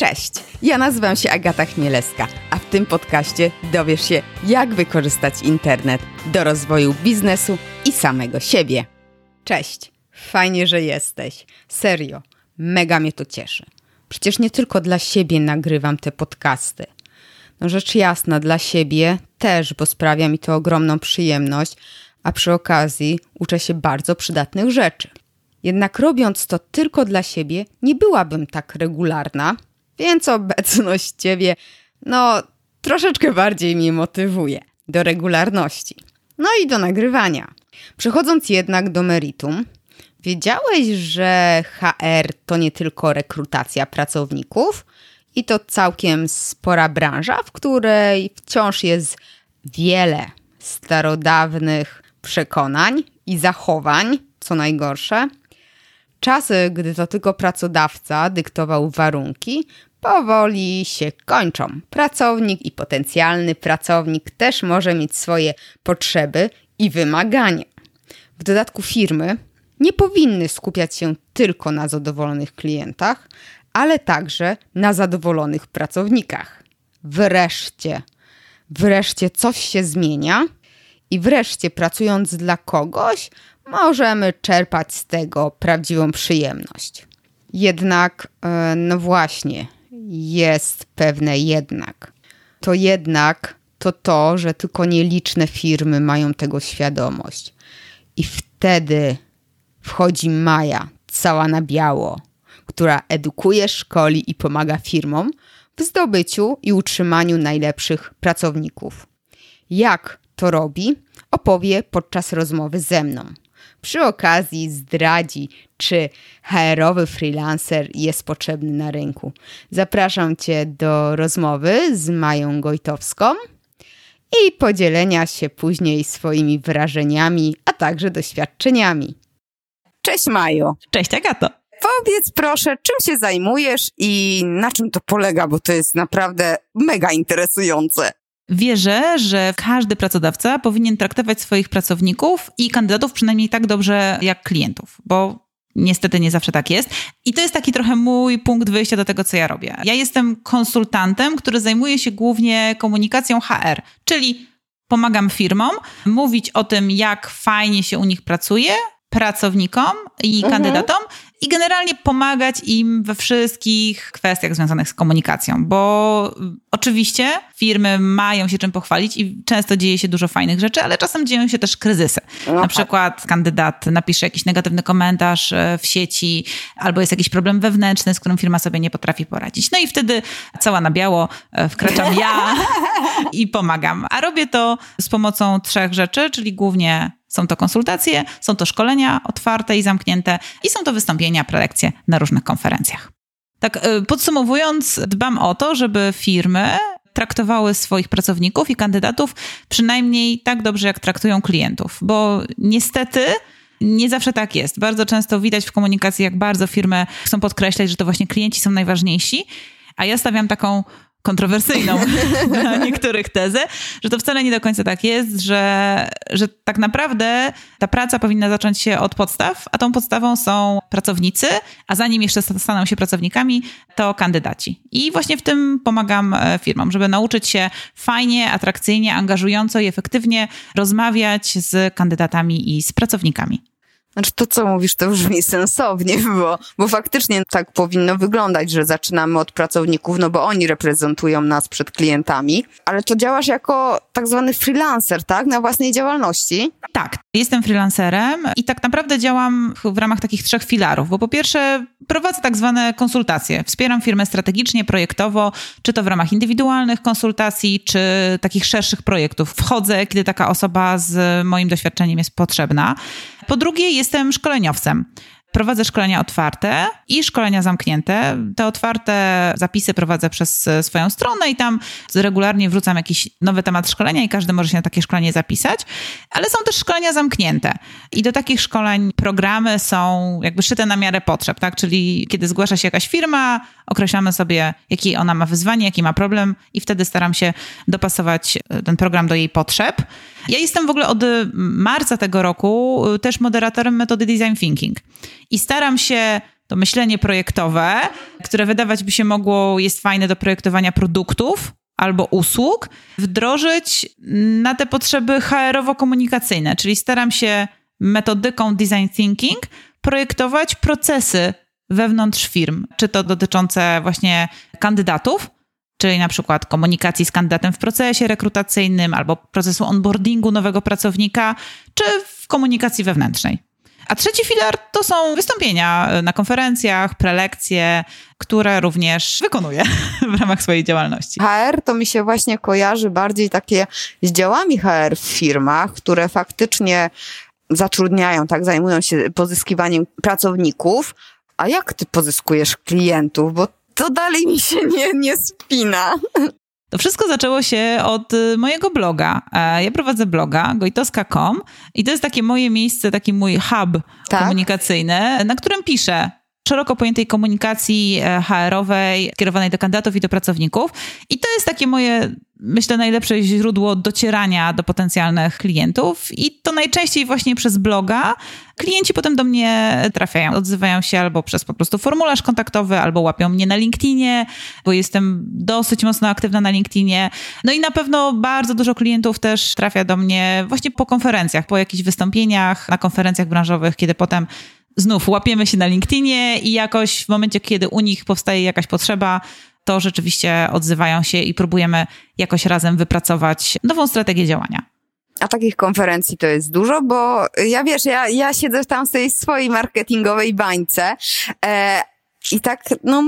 Cześć, ja nazywam się Agata Chmielewska, a w tym podcaście dowiesz się, jak wykorzystać internet do rozwoju biznesu i samego siebie. Cześć, fajnie, że jesteś. Serio, mega mnie to cieszy. Przecież nie tylko dla siebie nagrywam te podcasty. No rzecz jasna, dla siebie też, bo sprawia mi to ogromną przyjemność, a przy okazji uczę się bardzo przydatnych rzeczy. Jednak robiąc to tylko dla siebie, nie byłabym tak regularna, więc obecność Ciebie, no, troszeczkę bardziej mnie motywuje do regularności. No i do nagrywania. Przechodząc jednak do meritum, wiedziałeś, że HR to nie tylko rekrutacja pracowników i to całkiem spora branża, w której wciąż jest wiele starodawnych przekonań i zachowań, co najgorsze. Czasy, gdy to tylko pracodawca dyktował warunki, powoli się kończą. Pracownik i potencjalny pracownik też może mieć swoje potrzeby i wymagania. W dodatku firmy nie powinny skupiać się tylko na zadowolonych klientach, ale także na zadowolonych pracownikach. Wreszcie, wreszcie coś się zmienia i wreszcie pracując dla kogoś, możemy czerpać z tego prawdziwą przyjemność. Jednak, e, no właśnie, jest pewne jednak. To jednak to to, że tylko nieliczne firmy mają tego świadomość. I wtedy wchodzi Maja, cała na biało, która edukuje, szkoli i pomaga firmom w zdobyciu i utrzymaniu najlepszych pracowników. Jak to robi, opowie podczas rozmowy ze mną. Przy okazji zdradzi, czy HR-owy freelancer jest potrzebny na rynku. Zapraszam Cię do rozmowy z Mają Gojtowską i podzielenia się później swoimi wrażeniami, a także doświadczeniami. Cześć Maju. Cześć Agato. Powiedz proszę, czym się zajmujesz i na czym to polega, bo to jest naprawdę mega interesujące. Wierzę, że każdy pracodawca powinien traktować swoich pracowników i kandydatów przynajmniej tak dobrze jak klientów, bo Niestety nie zawsze tak jest. I to jest taki trochę mój punkt wyjścia do tego, co ja robię. Ja jestem konsultantem, który zajmuje się głównie komunikacją HR, czyli pomagam firmom mówić o tym, jak fajnie się u nich pracuje, pracownikom i mhm. kandydatom i generalnie pomagać im we wszystkich kwestiach związanych z komunikacją, bo oczywiście firmy mają się czym pochwalić i często dzieje się dużo fajnych rzeczy, ale czasem dzieją się też kryzysy. No Na tak. przykład kandydat napisze jakiś negatywny komentarz e, w sieci albo jest jakiś problem wewnętrzny, z którym firma sobie nie potrafi poradzić. No i wtedy cała na biało e, wkraczam ja i pomagam. A robię to z pomocą trzech rzeczy, czyli głównie są to konsultacje, są to szkolenia otwarte i zamknięte i są to wystąpienia, prelekcje na różnych konferencjach. Tak y, podsumowując, dbam o to, żeby firmy traktowały swoich pracowników i kandydatów przynajmniej tak dobrze, jak traktują klientów, bo niestety nie zawsze tak jest. Bardzo często widać w komunikacji, jak bardzo firmy chcą podkreślać, że to właśnie klienci są najważniejsi, a ja stawiam taką kontrowersyjną dla niektórych tezę, że to wcale nie do końca tak jest, że, że tak naprawdę ta praca powinna zacząć się od podstaw, a tą podstawą są pracownicy, a zanim jeszcze staną się pracownikami, to kandydaci. I właśnie w tym pomagam e, firmom, żeby nauczyć się fajnie, atrakcyjnie, angażująco i efektywnie rozmawiać z kandydatami i z pracownikami. Znaczy to, co mówisz, to brzmi sensownie, bo, bo faktycznie tak powinno wyglądać, że zaczynamy od pracowników, no bo oni reprezentują nas przed klientami, ale to działasz jako tak zwany freelancer, tak? Na własnej działalności? Tak, jestem freelancerem i tak naprawdę działam w ramach takich trzech filarów, bo po pierwsze prowadzę tak zwane konsultacje. Wspieram firmę strategicznie, projektowo, czy to w ramach indywidualnych konsultacji, czy takich szerszych projektów. Wchodzę, kiedy taka osoba z moim doświadczeniem jest potrzebna. Po drugie, jestem szkoleniowcem. Prowadzę szkolenia otwarte i szkolenia zamknięte. Te otwarte zapisy prowadzę przez swoją stronę i tam regularnie wrzucam jakiś nowy temat szkolenia i każdy może się na takie szkolenie zapisać. Ale są też szkolenia zamknięte. I do takich szkoleń programy są jakby szyte na miarę potrzeb, tak? Czyli kiedy zgłasza się jakaś firma, określamy sobie, jaki ona ma wyzwanie, jaki ma problem i wtedy staram się dopasować ten program do jej potrzeb. Ja jestem w ogóle od marca tego roku też moderatorem metody Design Thinking. I staram się to myślenie projektowe, które wydawać by się mogło jest fajne do projektowania produktów albo usług, wdrożyć na te potrzeby HR-owo-komunikacyjne, czyli staram się metodyką design thinking projektować procesy wewnątrz firm, czy to dotyczące właśnie kandydatów, czyli na przykład komunikacji z kandydatem w procesie rekrutacyjnym albo procesu onboardingu nowego pracownika, czy w komunikacji wewnętrznej. A trzeci filar to są wystąpienia na konferencjach, prelekcje, które również wykonuję w ramach swojej działalności. HR to mi się właśnie kojarzy bardziej takie z działami HR w firmach, które faktycznie zatrudniają, tak, zajmują się pozyskiwaniem pracowników. A jak ty pozyskujesz klientów? Bo to dalej mi się nie, nie spina. To wszystko zaczęło się od y, mojego bloga. E, ja prowadzę bloga gojtoska.com i to jest takie moje miejsce, taki mój hub tak? komunikacyjny, na którym piszę szeroko pojętej komunikacji e, HR-owej kierowanej do kandydatów i do pracowników. I to jest takie moje, myślę, najlepsze źródło docierania do potencjalnych klientów. I to najczęściej właśnie przez bloga. Klienci potem do mnie trafiają, odzywają się albo przez po prostu formularz kontaktowy, albo łapią mnie na LinkedInie, bo jestem dosyć mocno aktywna na LinkedInie. No i na pewno bardzo dużo klientów też trafia do mnie właśnie po konferencjach, po jakichś wystąpieniach na konferencjach branżowych, kiedy potem znów łapiemy się na LinkedInie i jakoś w momencie, kiedy u nich powstaje jakaś potrzeba, to rzeczywiście odzywają się i próbujemy jakoś razem wypracować nową strategię działania. A takich konferencji to jest dużo, bo ja wiesz, ja, ja siedzę tam w tej swojej marketingowej bańce e, i tak, no,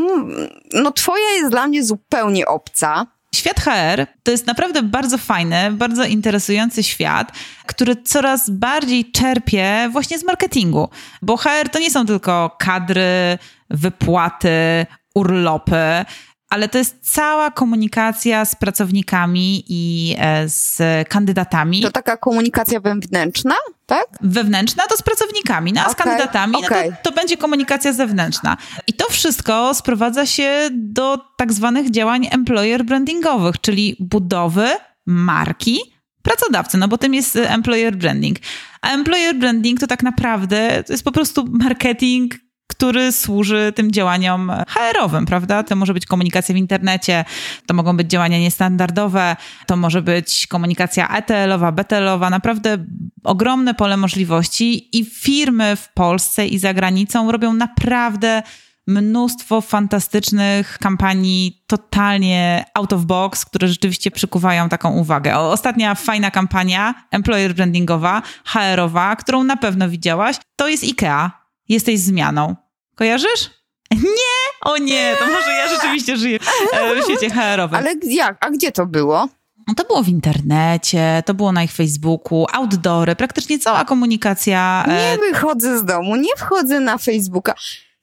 no twoja jest dla mnie zupełnie obca. Świat HR to jest naprawdę bardzo fajny, bardzo interesujący świat, który coraz bardziej czerpie właśnie z marketingu. Bo HR to nie są tylko kadry, wypłaty, urlopy ale to jest cała komunikacja z pracownikami i e, z kandydatami. To taka komunikacja wewnętrzna, tak? Wewnętrzna to z pracownikami, no a okay, z kandydatami okay. no to, to będzie komunikacja zewnętrzna. I to wszystko sprowadza się do tak zwanych działań employer brandingowych, czyli budowy marki pracodawcy, no bo tym jest employer branding. A employer branding to tak naprawdę to jest po prostu marketing który służy tym działaniom HR-owym, prawda? To może być komunikacja w internecie, to mogą być działania niestandardowe, to może być komunikacja ETL-owa, BTL-owa, naprawdę ogromne pole możliwości i firmy w Polsce i za granicą robią naprawdę mnóstwo fantastycznych kampanii totalnie out of box, które rzeczywiście przykuwają taką uwagę. Ostatnia fajna kampania employer brandingowa, HR-owa, którą na pewno widziałaś, to jest IKEA. Jesteś zmianą. Kojarzysz? Nie! O nie, to może ja rzeczywiście żyję w świecie HR-owym. Ale jak? A gdzie to było? No to było w internecie, to było na ich Facebooku, outdoory, praktycznie cała komunikacja. E, nie wychodzę z domu, nie wchodzę na Facebooka.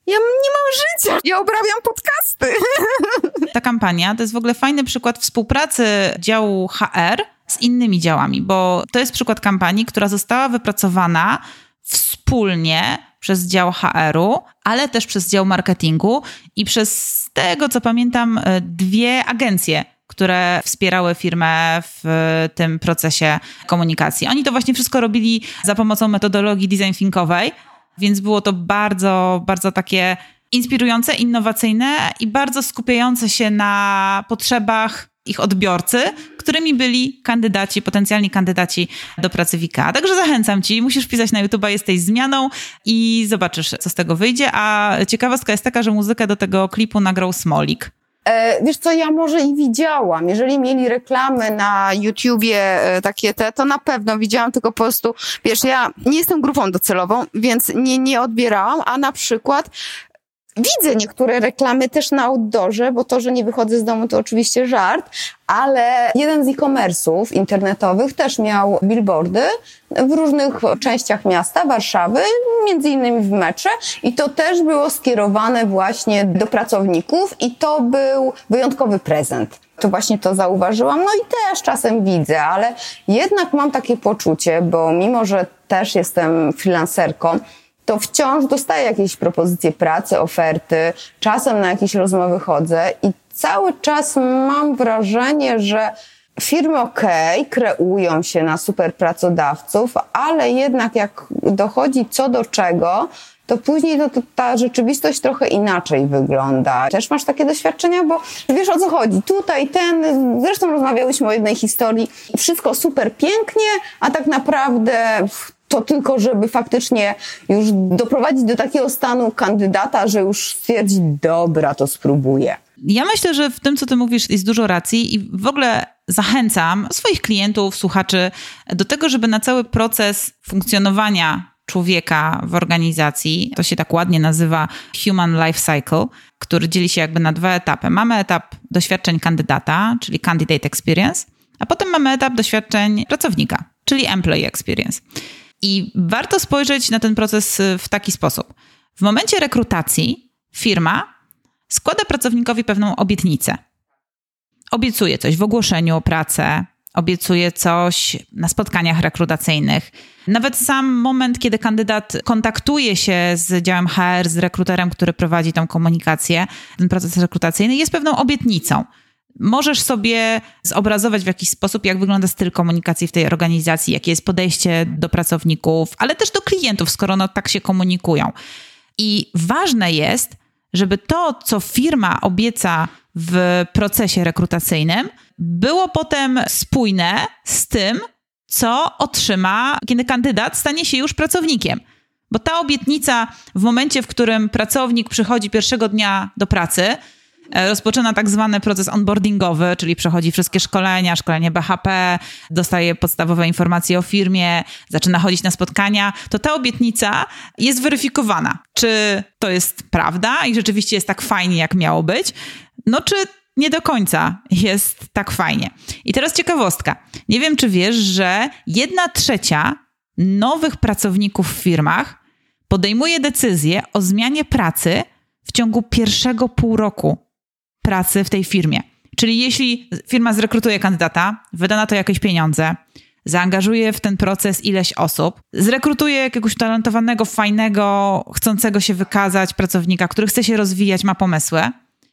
Ja nie mam życia, ja obrabiam podcasty. Ta kampania to jest w ogóle fajny przykład współpracy działu HR z innymi działami, bo to jest przykład kampanii, która została wypracowana wspólnie przez dział HR-u, ale też przez dział marketingu i przez tego, co pamiętam, e, dwie agencje, które wspierały firmę w tym procesie komunikacji. Oni to właśnie wszystko robili za pomocą metodologii design thinkowej, więc było to bardzo, bardzo takie inspirujące, innowacyjne i bardzo skupiające się na potrzebach ich odbiorcy, którymi byli kandydaci, potencjalni kandydaci do pracy WIKA. Także zachęcam ci, musisz pisać na YouTube, jesteś zmianą i zobaczysz, co z tego wyjdzie. A ciekawostka jest taka, że muzykę do tego klipu nagrał Smolik. E, wiesz co, ja może i widziałam. Jeżeli mieli reklamy na YouTubie e, takie te, to na pewno widziałam, tylko po prostu, wiesz, ja nie jestem grupą docelową, więc nie, nie odbierałam, a na przykład widzę niektóre reklamy też na outdoorze, bo to, że nie wychodzę z domu to oczywiście żart, ale jeden z e-commerce'ów internetowych też miał billboardy w różnych częściach miasta, Warszawy, między innymi w metrze i to też było skierowane właśnie do pracowników i to był wyjątkowy prezent. To właśnie to zauważyłam, no i też czasem widzę, ale jednak mam takie poczucie, bo mimo, że też jestem freelancerką, to wciąż dostaję jakieś propozycje pracy, oferty, czasem na jakieś rozmowy chodzę i cały czas mam wrażenie, że firmy ok, kreują się na super pracodawców, ale jednak jak dochodzi co do czego, to później to, to, ta rzeczywistość trochę inaczej wygląda. Też masz takie doświadczenia, bo wiesz o co chodzi. Tutaj ten, zresztą rozmawiałyśmy o jednej historii. Wszystko super pięknie, a tak naprawdę to tylko, żeby faktycznie już doprowadzić do takiego stanu kandydata, że już stwierdzi, dobra, to spróbuję. Ja myślę, że w tym, co ty mówisz, jest dużo racji i w ogóle zachęcam swoich klientów, słuchaczy do tego, żeby na cały proces funkcjonowania człowieka w organizacji, to się tak ładnie nazywa Human Life Cycle, który dzieli się jakby na dwa etapy. Mamy etap doświadczeń kandydata, czyli Candidate Experience, a potem mamy etap doświadczeń pracownika, czyli Employee Experience. I warto spojrzeć na ten proces w taki sposób. W momencie rekrutacji firma składa pracownikowi pewną obietnicę. Obiecuje coś w ogłoszeniu o pracę, obiecuje coś na spotkaniach rekrutacyjnych. Nawet sam moment, kiedy kandydat kontaktuje się z działem HR, z rekruterem, który prowadzi tą komunikację, ten proces rekrutacyjny, jest pewną obietnicą. Możesz sobie zobrazować w jakiś sposób, jak wygląda styl komunikacji w tej organizacji, jakie jest podejście do pracowników, ale też do klientów, skoro no tak się komunikują. I ważne jest, żeby to, co firma obieca w procesie rekrutacyjnym, było potem spójne z tym, co otrzyma, kiedy kandydat stanie się już pracownikiem. Bo ta obietnica w momencie, w którym pracownik przychodzi pierwszego dnia do pracy, rozpoczyna tak zwany proces onboardingowy, czyli przechodzi wszystkie szkolenia, szkolenie BHP, dostaje podstawowe informacje o firmie, zaczyna chodzić na spotkania, to ta obietnica jest weryfikowana. Czy to jest prawda i rzeczywiście jest tak fajnie, jak miało być? No, czy nie do końca jest tak fajnie. I teraz ciekawostka. Nie wiem, czy wiesz, że jedna trzecia nowych pracowników w firmach podejmuje decyzję o zmianie pracy w ciągu pierwszego pół roku pracy w tej firmie. Czyli jeśli firma zrekrutuje kandydata, wyda na to jakieś pieniądze, zaangażuje w ten proces ileś osób, zrekrutuje jakiegoś talentowanego, fajnego, chcącego się wykazać pracownika, który chce się rozwijać, ma pomysły,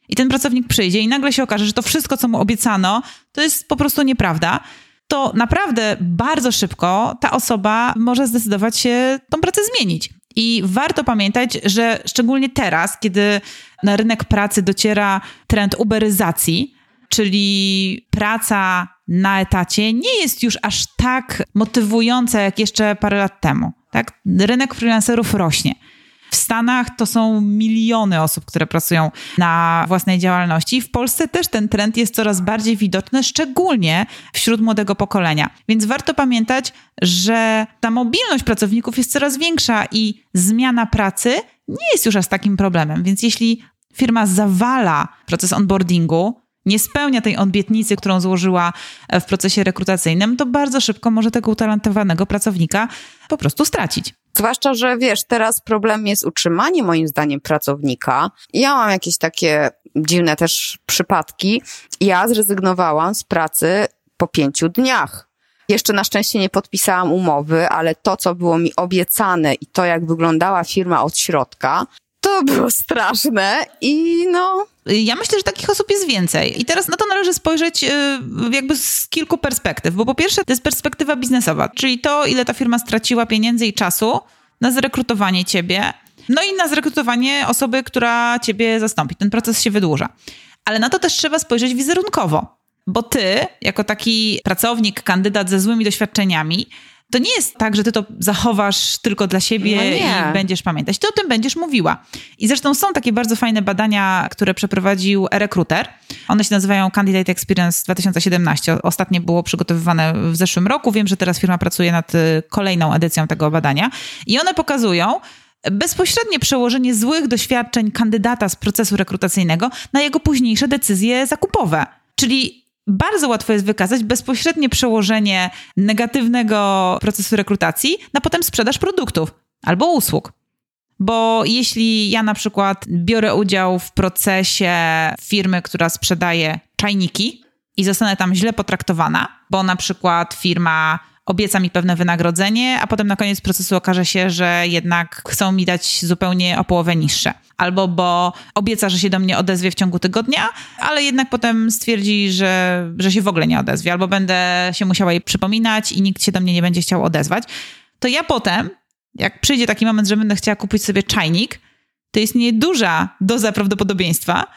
i ten pracownik przyjdzie i nagle się okaże, że to wszystko, co mu obiecano, to jest po prostu nieprawda, to naprawdę bardzo szybko ta osoba może zdecydować się tą pracę zmienić. I warto pamiętać, że szczególnie teraz, kiedy na rynek pracy dociera trend uberyzacji, czyli praca na etacie nie jest już aż tak motywująca jak jeszcze parę lat temu. Tak? Rynek freelancerów rośnie. W Stanach to są miliony osób, które pracują na własnej działalności. W Polsce też ten trend jest coraz bardziej widoczny, szczególnie wśród młodego pokolenia. Więc warto pamiętać, że ta mobilność pracowników jest coraz większa i zmiana pracy nie jest już aż takim problemem. Więc jeśli firma zawala proces onboardingu, nie spełnia tej obietnicy, którą złożyła w procesie rekrutacyjnym, to bardzo szybko może tego utalentowanego pracownika po prostu stracić. Zwłaszcza, że wiesz, teraz problem jest utrzymanie moim zdaniem pracownika. Ja mam jakieś takie dziwne też przypadki. Ja zrezygnowałam z pracy po pięciu dniach. Jeszcze na szczęście nie podpisałam umowy, ale to, co było mi obiecane i to, jak wyglądała firma od środka, to było straszne i no. Ja myślę, że takich osób jest więcej. I teraz na to należy spojrzeć y, jakby z kilku perspektyw, bo po pierwsze to jest perspektywa biznesowa, czyli to, ile ta firma straciła pieniędzy i czasu na zrekrutowanie ciebie, no i na zrekrutowanie osoby, która ciebie zastąpi. Ten proces się wydłuża. Ale na to też trzeba spojrzeć wizerunkowo, bo ty, jako taki pracownik, kandydat ze złymi doświadczeniami, to nie jest tak, że ty to zachowasz tylko dla siebie no i będziesz pamiętać. Ty o tym będziesz mówiła. I zresztą są takie bardzo fajne badania, które przeprowadził e-recruiter. One się nazywają Candidate Experience 2017. Ostatnie było przygotowywane w zeszłym roku. Wiem, że teraz firma pracuje nad y, kolejną edycją tego badania. I one pokazują, bezpośrednie przełożenie złych doświadczeń kandydata z procesu rekrutacyjnego na jego późniejsze decyzje zakupowe. Czyli bardzo łatwo jest wykazać bezpośrednie przełożenie negatywnego procesu rekrutacji na potem sprzedaż produktów albo usług. Bo jeśli ja na przykład biorę udział w procesie firmy, która sprzedaje czajniki i zostanę tam źle potraktowana, bo na przykład firma obieca mi pewne wynagrodzenie, a potem na koniec procesu okaże się, że jednak chcą mi dać zupełnie o połowę niższe. Albo bo obieca, że się do mnie odezwie w ciągu tygodnia, ale jednak potem stwierdzi, że, że się w ogóle nie odezwie, albo będę się musiała jej przypominać i nikt się do mnie nie będzie chciał odezwać. To ja potem jak przyjdzie taki moment, że będę chciała kupić sobie czajnik, to istnieje duża doza prawdopodobieństwa,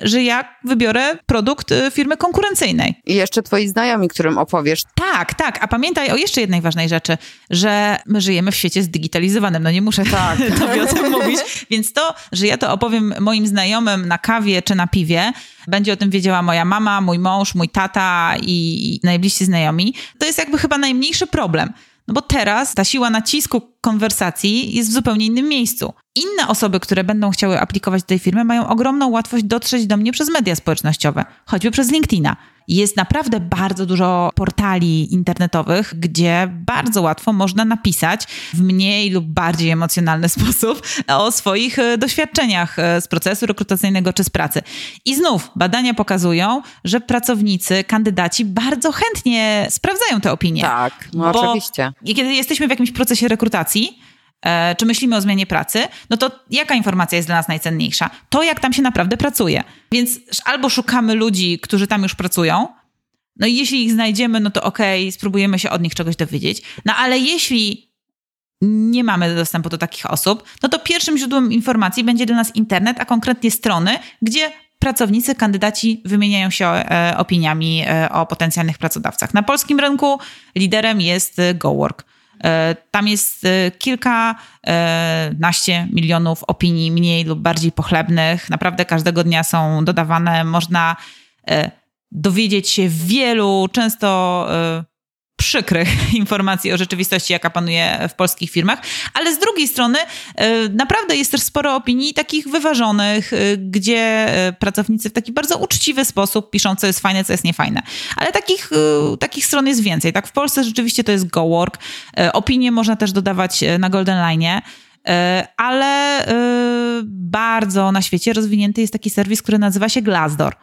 że ja wybiorę produkt y, firmy konkurencyjnej. I jeszcze twoi znajomi, którym opowiesz. Tak, tak. A pamiętaj o jeszcze jednej ważnej rzeczy, że my żyjemy w świecie zdigitalizowanym. No nie muszę tak. tobie o tym mówić. Więc to, że ja to opowiem moim znajomym na kawie czy na piwie, będzie o tym wiedziała moja mama, mój mąż, mój tata i najbliżsi znajomi, to jest jakby chyba najmniejszy problem. No bo teraz ta siła nacisku konwersacji jest w zupełnie innym miejscu. Inne osoby, które będą chciały aplikować do tej firmy, mają ogromną łatwość dotrzeć do mnie przez media społecznościowe, choćby przez LinkedIna. Jest naprawdę bardzo dużo portali internetowych, gdzie bardzo łatwo można napisać w mniej lub bardziej emocjonalny sposób o swoich e, doświadczeniach e, z procesu rekrutacyjnego czy z pracy. I znów badania pokazują, że pracownicy, kandydaci bardzo chętnie sprawdzają te opinie. Tak, no oczywiście. Kiedy jesteśmy w jakimś procesie rekrutacji, czy myślimy o zmianie pracy, no to jaka informacja jest dla nas najcenniejsza? To, jak tam się naprawdę pracuje. Więc albo szukamy ludzi, którzy tam już pracują, no i jeśli ich znajdziemy, no to okej, okay, spróbujemy się od nich czegoś dowiedzieć. No ale jeśli nie mamy dostępu do takich osób, no to pierwszym źródłem informacji będzie dla nas internet, a konkretnie strony, gdzie pracownicy, kandydaci wymieniają się e, opiniami e, o potencjalnych pracodawcach. Na polskim rynku liderem jest GoWork. E, tam jest e, kilkanaście e, milionów opinii mniej lub bardziej pochlebnych. Naprawdę każdego dnia są dodawane. Można dowiedzieć się wielu, często przykrych informacji o rzeczywistości, jaka panuje w polskich firmach, ale z drugiej strony e, naprawdę jest też sporo opinii takich wyważonych, e, gdzie e, pracownicy w taki bardzo uczciwy sposób piszą, co jest fajne, co jest niefajne. Ale takich, takich stron jest więcej. Tak, w Polsce rzeczywiście to jest GoWork. Opinie można też dodawać na Golden Line. Ale bardzo na świecie rozwinięty jest taki serwis, który nazywa się Glassdoor.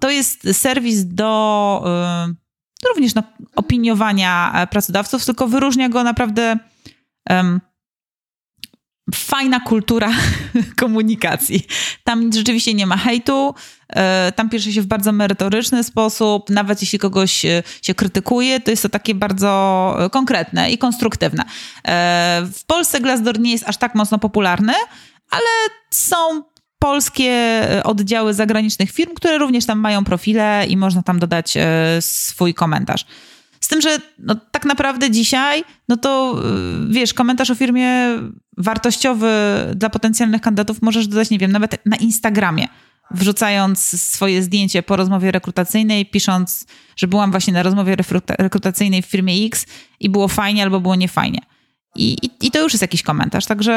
To jest serwis do również no, opiniowania e, pracodawców, tylko wyróżnia go naprawdę um, fajna kultura komunikacji. Tam rzeczywiście nie ma hejtu, e, tam pisze się w bardzo merytoryczny sposób, nawet jeśli kogoś e, się krytykuje, to jest to takie bardzo konkretne i konstruktywne. W Polsce Glassdoor nie jest aż tak mocno popularny, ale są polskie e, oddziały zagranicznych firm, które również tam mają profile i można tam dodać e, swój komentarz. Z tym, że no, tak naprawdę dzisiaj, no to e, wiesz, komentarz o firmie wartościowy dla potencjalnych kandydatów możesz dodać, nie wiem, nawet na Instagramie, wrzucając swoje zdjęcie po rozmowie rekrutacyjnej, pisząc, że byłam właśnie na rozmowie rekrutacyjnej w firmie X i było fajnie albo było niefajnie. I, i, I, to już jest jakiś komentarz, także.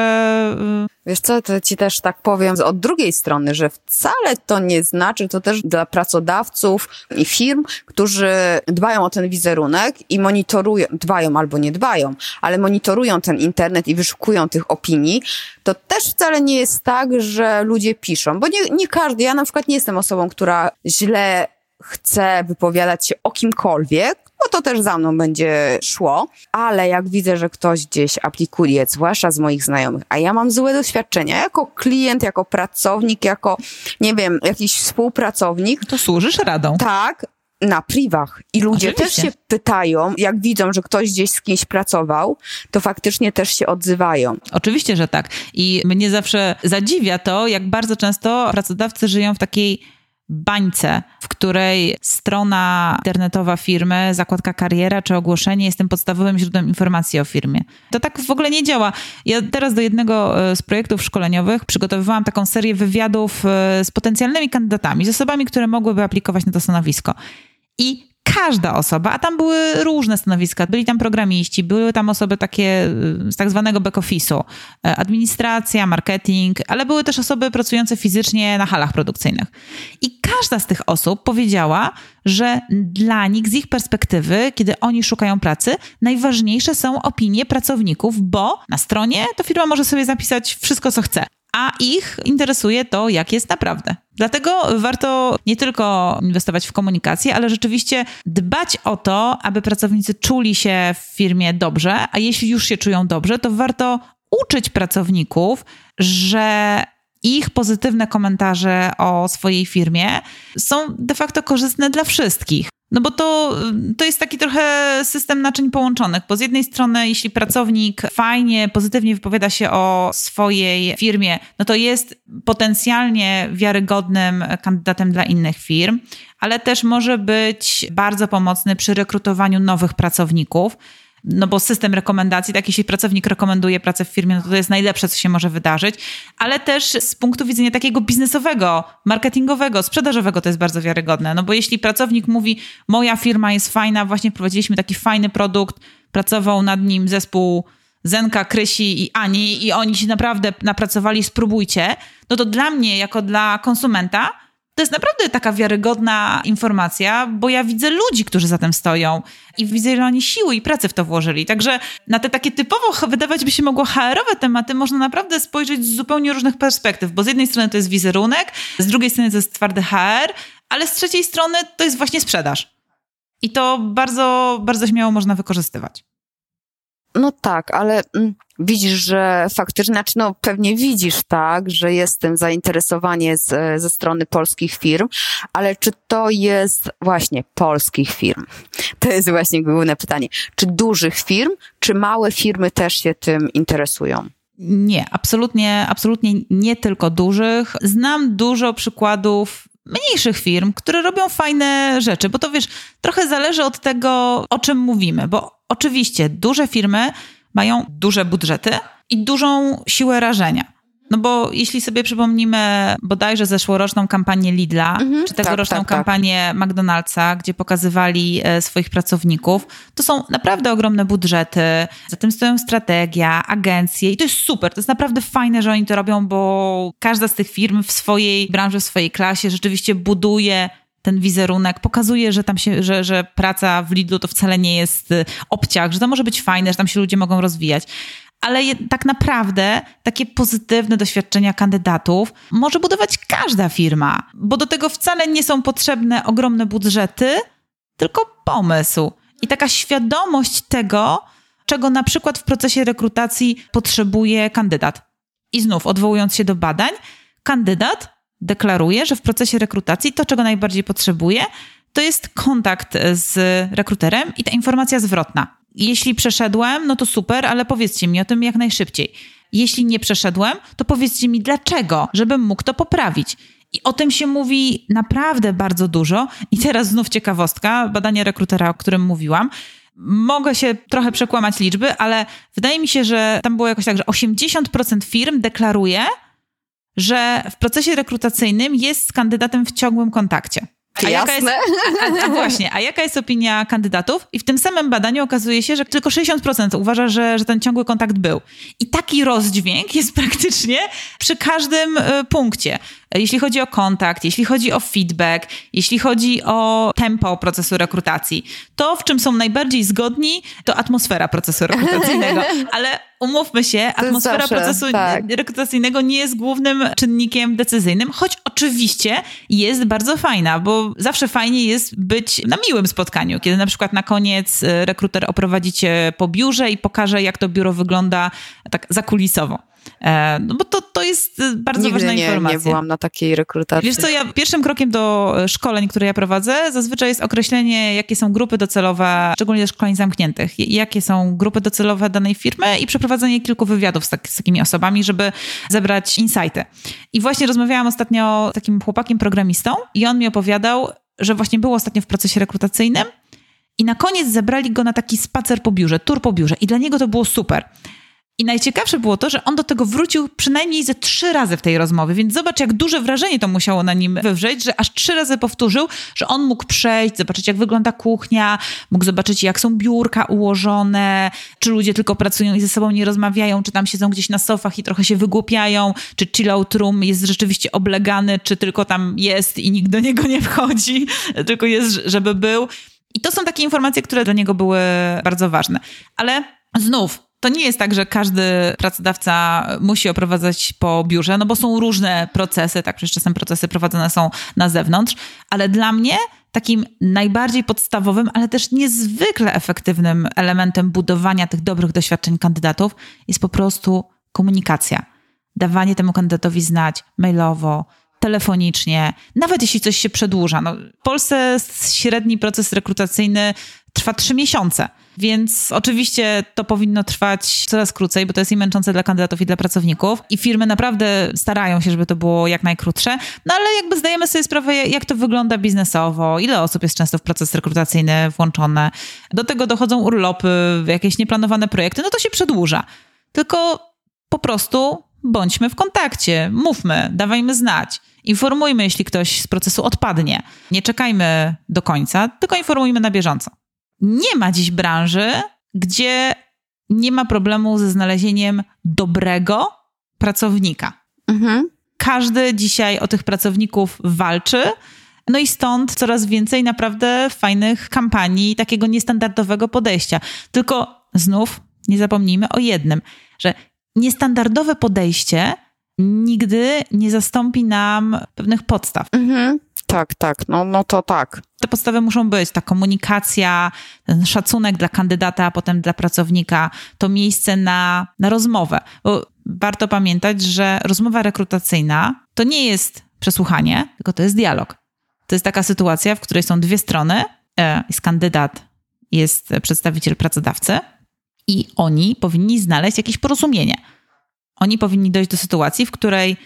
Y, Wiesz co, to ci też tak powiem od drugiej strony, że wcale to nie znaczy, to też dla pracodawców i firm, którzy dbają o ten wizerunek i monitorują, dbają albo nie dbają, ale monitorują ten internet i wyszukują tych opinii, to też wcale nie jest tak, że ludzie piszą, bo nie, nie każdy, ja na przykład nie jestem osobą, która źle chce wypowiadać się o kimkolwiek, bo to też za mną będzie szło, ale jak widzę, że ktoś gdzieś aplikuje, zwłaszcza z moich znajomych, a ja mam złe doświadczenia jako klient, jako pracownik, jako, nie wiem, jakiś współpracownik. To służysz radą. Tak, na privach. I ludzie Oczywiście. też się pytają, jak widzą, że ktoś gdzieś z kimś pracował, to faktycznie też się odzywają. Oczywiście, że tak. I mnie zawsze zadziwia to, jak bardzo często pracodawcy żyją w takiej bańce, w której strona internetowa firmy, zakładka kariera czy ogłoszenie jest tym podstawowym źródłem informacji o firmie. To tak w ogóle nie działa. Ja teraz do jednego e, z projektów szkoleniowych przygotowywałam taką serię wywiadów e, z potencjalnymi kandydatami, z osobami, które mogłyby aplikować na to stanowisko. I każda osoba, a tam były różne stanowiska, byli tam programiści, były tam osoby takie y, z tak zwanego back-office'u, e, administracja, marketing, ale były też osoby pracujące fizycznie na halach produkcyjnych. I każda z tych osób powiedziała, że dla nich, z ich perspektywy, kiedy oni szukają pracy, najważniejsze są opinie pracowników, bo na stronie to firma może sobie zapisać wszystko, co chce a ich interesuje to, jak jest naprawdę. Dlatego warto nie tylko inwestować w komunikację, ale rzeczywiście dbać o to, aby pracownicy czuli się w firmie dobrze, a jeśli już się czują dobrze, to warto uczyć pracowników, że ich pozytywne komentarze o swojej firmie są de facto korzystne dla wszystkich. No bo to, to jest taki trochę system naczyń połączonych, bo z jednej strony, jeśli pracownik fajnie, pozytywnie wypowiada się o swojej firmie, no to jest potencjalnie wiarygodnym kandydatem dla innych firm, ale też może być bardzo pomocny przy rekrutowaniu nowych pracowników no bo system rekomendacji, tak jeśli pracownik rekomenduje pracę w firmie, no to to jest najlepsze, co się może wydarzyć, ale też z punktu widzenia takiego biznesowego, marketingowego, sprzedażowego to jest bardzo wiarygodne, no bo jeśli pracownik mówi, moja firma jest fajna, właśnie wprowadziliśmy taki fajny produkt, pracował nad nim zespół Zenka, Krysi i Ani i oni się naprawdę napracowali, spróbujcie, no to dla mnie, jako dla konsumenta, to jest naprawdę taka wiarygodna informacja, bo ja widzę ludzi, którzy za tym stoją i widzę, ile oni siły i pracy w to włożyli. Także na te takie typowo, wydawać by się mogło HR-owe tematy, można naprawdę spojrzeć z zupełnie różnych perspektyw, bo z jednej strony to jest wizerunek, z drugiej strony to jest twardy HR, ale z trzeciej strony to jest właśnie sprzedaż. I to bardzo, bardzo śmiało można wykorzystywać. No tak, ale mm, widzisz, że faktycznie, znaczy no pewnie widzisz tak, że jest tym zainteresowanie z, ze strony polskich firm, ale czy to jest właśnie polskich firm? To jest właśnie główne pytanie. Czy dużych firm, czy małe firmy też się tym interesują? Nie, absolutnie, absolutnie nie tylko dużych. Znam dużo przykładów mniejszych firm, które robią fajne rzeczy, bo to wiesz, trochę zależy od tego, o czym mówimy, bo oczywiście duże firmy mają duże budżety i dużą siłę rażenia. No bo jeśli sobie przypomnimy bodajże zeszłoroczną kampanię Lidla, mhm, czy tegoroczną tak, tak, tak. kampanię tak. McDonald'sa, gdzie pokazywali e, swoich pracowników, to są naprawdę ogromne budżety, za tym stoją strategia, agencje i to jest super, to jest naprawdę fajne, że oni to robią, bo każda z tych firm w swojej branży, w swojej klasie rzeczywiście buduje ten wizerunek, pokazuje, że tam się, że, że praca w Lidlu to wcale nie jest e, obciach, że to może być fajne, że tam się ludzie mogą rozwijać ale tak naprawdę takie pozytywne doświadczenia kandydatów może budować każda firma, bo do tego wcale nie są potrzebne ogromne budżety, tylko pomysł i taka świadomość tego, czego na przykład w procesie rekrutacji potrzebuje kandydat. I znów, odwołując się do badań, kandydat deklaruje, że w procesie rekrutacji to, czego najbardziej potrzebuje, to jest kontakt z rekruterem i ta informacja zwrotna jeśli przeszedłem, no to super, ale powiedzcie mi o tym jak najszybciej. Jeśli nie przeszedłem, to powiedzcie mi dlaczego, żebym mógł to poprawić. I o tym się mówi naprawdę bardzo dużo. I teraz znów ciekawostka, badanie rekrutera, o którym mówiłam. Mogę się trochę przekłamać liczby, ale wydaje mi się, że tam było jakoś tak, że 80% firm deklaruje, że w procesie rekrutacyjnym jest z kandydatem w ciągłym kontakcie. A Jasne. Jaka jest, a, a, właśnie, a jaka jest opinia kandydatów? I w tym samym badaniu okazuje się, że tylko 60% uważa, że, że ten ciągły kontakt był. I taki rozdźwięk jest praktycznie przy każdym y, punkcie jeśli chodzi o kontakt, jeśli chodzi o feedback, jeśli chodzi o tempo procesu rekrutacji. To, w czym są najbardziej zgodni, to atmosfera procesu rekrutacyjnego. Ale umówmy się, atmosfera zawsze, procesu tak. rekrutacyjnego nie jest głównym czynnikiem decyzyjnym, choć oczywiście jest bardzo fajna, bo zawsze fajnie jest być na miłym spotkaniu, kiedy na przykład na koniec y, rekruter oprowadzi cię po biurze i pokaże, jak to biuro wygląda tak zakulisowo. E, no bo to, to jest y, bardzo Nigdy ważna nie, informacja. nie byłam na takiej rekrutacji. Wiesz co, ja pierwszym krokiem do szkoleń, które ja prowadzę, zazwyczaj jest określenie, jakie są grupy docelowe, szczególnie szkoleń zamkniętych, jakie są grupy docelowe danej firmy i przeprowadzenie kilku wywiadów z, tak, z takimi osobami, żeby zebrać insighty. I właśnie rozmawiałam ostatnio z takim chłopakiem programistą i on mi opowiadał, że właśnie był ostatnio w procesie rekrutacyjnym i na koniec zebrali go na taki spacer po biurze, tur po biurze i dla niego to było super. I najciekawsze było to, że on do tego wrócił przynajmniej ze trzy razy w tej rozmowie, więc zobacz, jak duże wrażenie to musiało na nim wywrzeć, że aż trzy razy powtórzył, że on mógł przejść, zobaczyć, jak wygląda kuchnia, mógł zobaczyć, jak są biurka ułożone, czy ludzie tylko pracują i ze sobą nie rozmawiają, czy tam siedzą gdzieś na sofach i trochę się wygłupiają, czy chillout room jest rzeczywiście oblegany, czy tylko tam jest i nikt do niego nie wchodzi, tylko jest, żeby był. I to są takie informacje, które dla niego były bardzo ważne. Ale znów, to nie jest tak, że każdy pracodawca musi oprowadzać po biurze, no bo są różne procesy, tak, przecież czasem procesy prowadzone są na zewnątrz, ale dla mnie takim najbardziej podstawowym, ale też niezwykle efektywnym elementem budowania tych dobrych doświadczeń kandydatów jest po prostu komunikacja. Dawanie temu kandydatowi znać mailowo, telefonicznie, nawet jeśli coś się przedłuża. No, w Polsce średni proces rekrutacyjny trwa trzy miesiące. Więc oczywiście to powinno trwać coraz krócej, bo to jest i męczące dla kandydatów i dla pracowników. I firmy naprawdę starają się, żeby to było jak najkrótsze. No ale jakby zdajemy sobie sprawę, jak to wygląda biznesowo, ile osób jest często w proces rekrutacyjny włączone. Do tego dochodzą urlopy, jakieś nieplanowane projekty, no to się przedłuża. Tylko po prostu bądźmy w kontakcie, mówmy, dawajmy znać. Informujmy, jeśli ktoś z procesu odpadnie. Nie czekajmy do końca, tylko informujmy na bieżąco nie ma dziś branży, gdzie nie ma problemu ze znalezieniem dobrego pracownika. Mhm. Każdy dzisiaj o tych pracowników walczy. No i stąd coraz więcej naprawdę fajnych kampanii, takiego niestandardowego podejścia. Tylko znów nie zapomnijmy o jednym, że niestandardowe podejście nigdy nie zastąpi nam pewnych podstaw. Mhm. Tak, tak, no, no to tak. Te podstawy muszą być, ta komunikacja, ten szacunek dla kandydata, a potem dla pracownika, to miejsce na, na rozmowę. Bo warto pamiętać, że rozmowa rekrutacyjna to nie jest przesłuchanie, tylko to jest dialog. To jest taka sytuacja, w której są dwie strony, e, jest kandydat, jest przedstawiciel pracodawcy i oni powinni znaleźć jakieś porozumienie. Oni powinni dojść do sytuacji, w której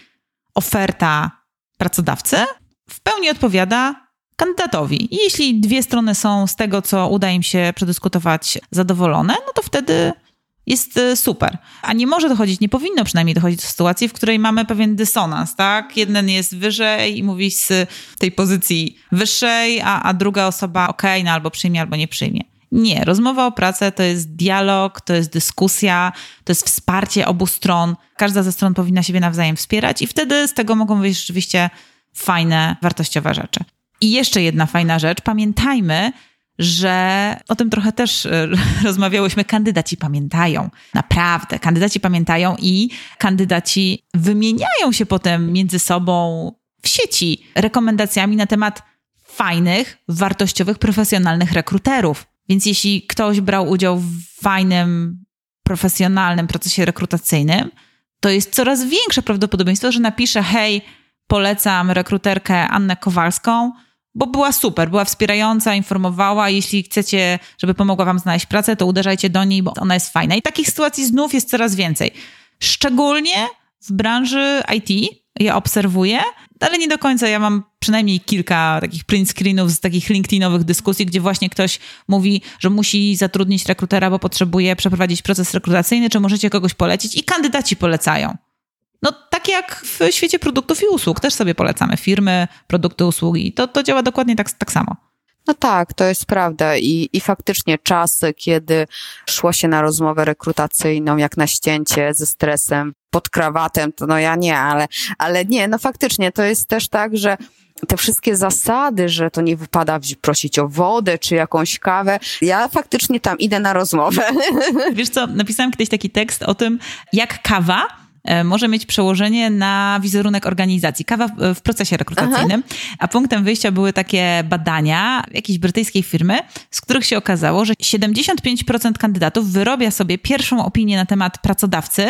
oferta pracodawcy w pełni odpowiada kandydatowi. I jeśli dwie strony są z tego, co uda im się przedyskutować, zadowolone, no to wtedy jest e, super. A nie może dochodzić, nie powinno przynajmniej dochodzić do sytuacji, w której mamy pewien dysonans, tak? Jeden jest wyżej i mówi z tej pozycji wyższej, a, a druga osoba ok, no albo przyjmie, albo nie przyjmie. Nie, rozmowa o pracę to jest dialog, to jest dyskusja, to jest wsparcie obu stron. Każda ze stron powinna siebie nawzajem wspierać i wtedy z tego mogą wyjść rzeczywiście fajne, wartościowe rzeczy. I jeszcze jedna fajna rzecz. Pamiętajmy, że o tym trochę też e, rozmawiałyśmy. Kandydaci pamiętają. Naprawdę, kandydaci pamiętają i kandydaci wymieniają się potem między sobą w sieci rekomendacjami na temat fajnych, wartościowych, profesjonalnych rekruterów. Więc jeśli ktoś brał udział w fajnym, profesjonalnym procesie rekrutacyjnym, to jest coraz większe prawdopodobieństwo, że napisze: Hej, polecam rekruterkę Annę Kowalską, bo była super, była wspierająca, informowała. Jeśli chcecie, żeby pomogła Wam znaleźć pracę, to uderzajcie do niej, bo ona jest fajna. I takich sytuacji znów jest coraz więcej. Szczególnie w branży IT, ja obserwuję, ale nie do końca. Ja mam przynajmniej kilka takich print screenów z takich LinkedInowych dyskusji, gdzie właśnie ktoś mówi, że musi zatrudnić rekrutera, bo potrzebuje przeprowadzić proces rekrutacyjny, czy możecie kogoś polecić i kandydaci polecają. No tak jak w świecie produktów i usług, też sobie polecamy firmy, produkty, usługi. To, to działa dokładnie tak, tak samo. No tak, to jest prawda I, i faktycznie czasy, kiedy szło się na rozmowę rekrutacyjną, jak na ścięcie ze stresem, pod krawatem, to no ja nie, ale, ale nie, no faktycznie to jest też tak, że te wszystkie zasady, że to nie wypada prosić o wodę czy jakąś kawę. Ja faktycznie tam idę na rozmowę. Wiesz co, napisałam kiedyś taki tekst o tym, jak kawa może mieć przełożenie na wizerunek organizacji. Kawa w procesie rekrutacyjnym. Aha. A punktem wyjścia były takie badania jakiejś brytyjskiej firmy, z których się okazało, że 75% kandydatów wyrobia sobie pierwszą opinię na temat pracodawcy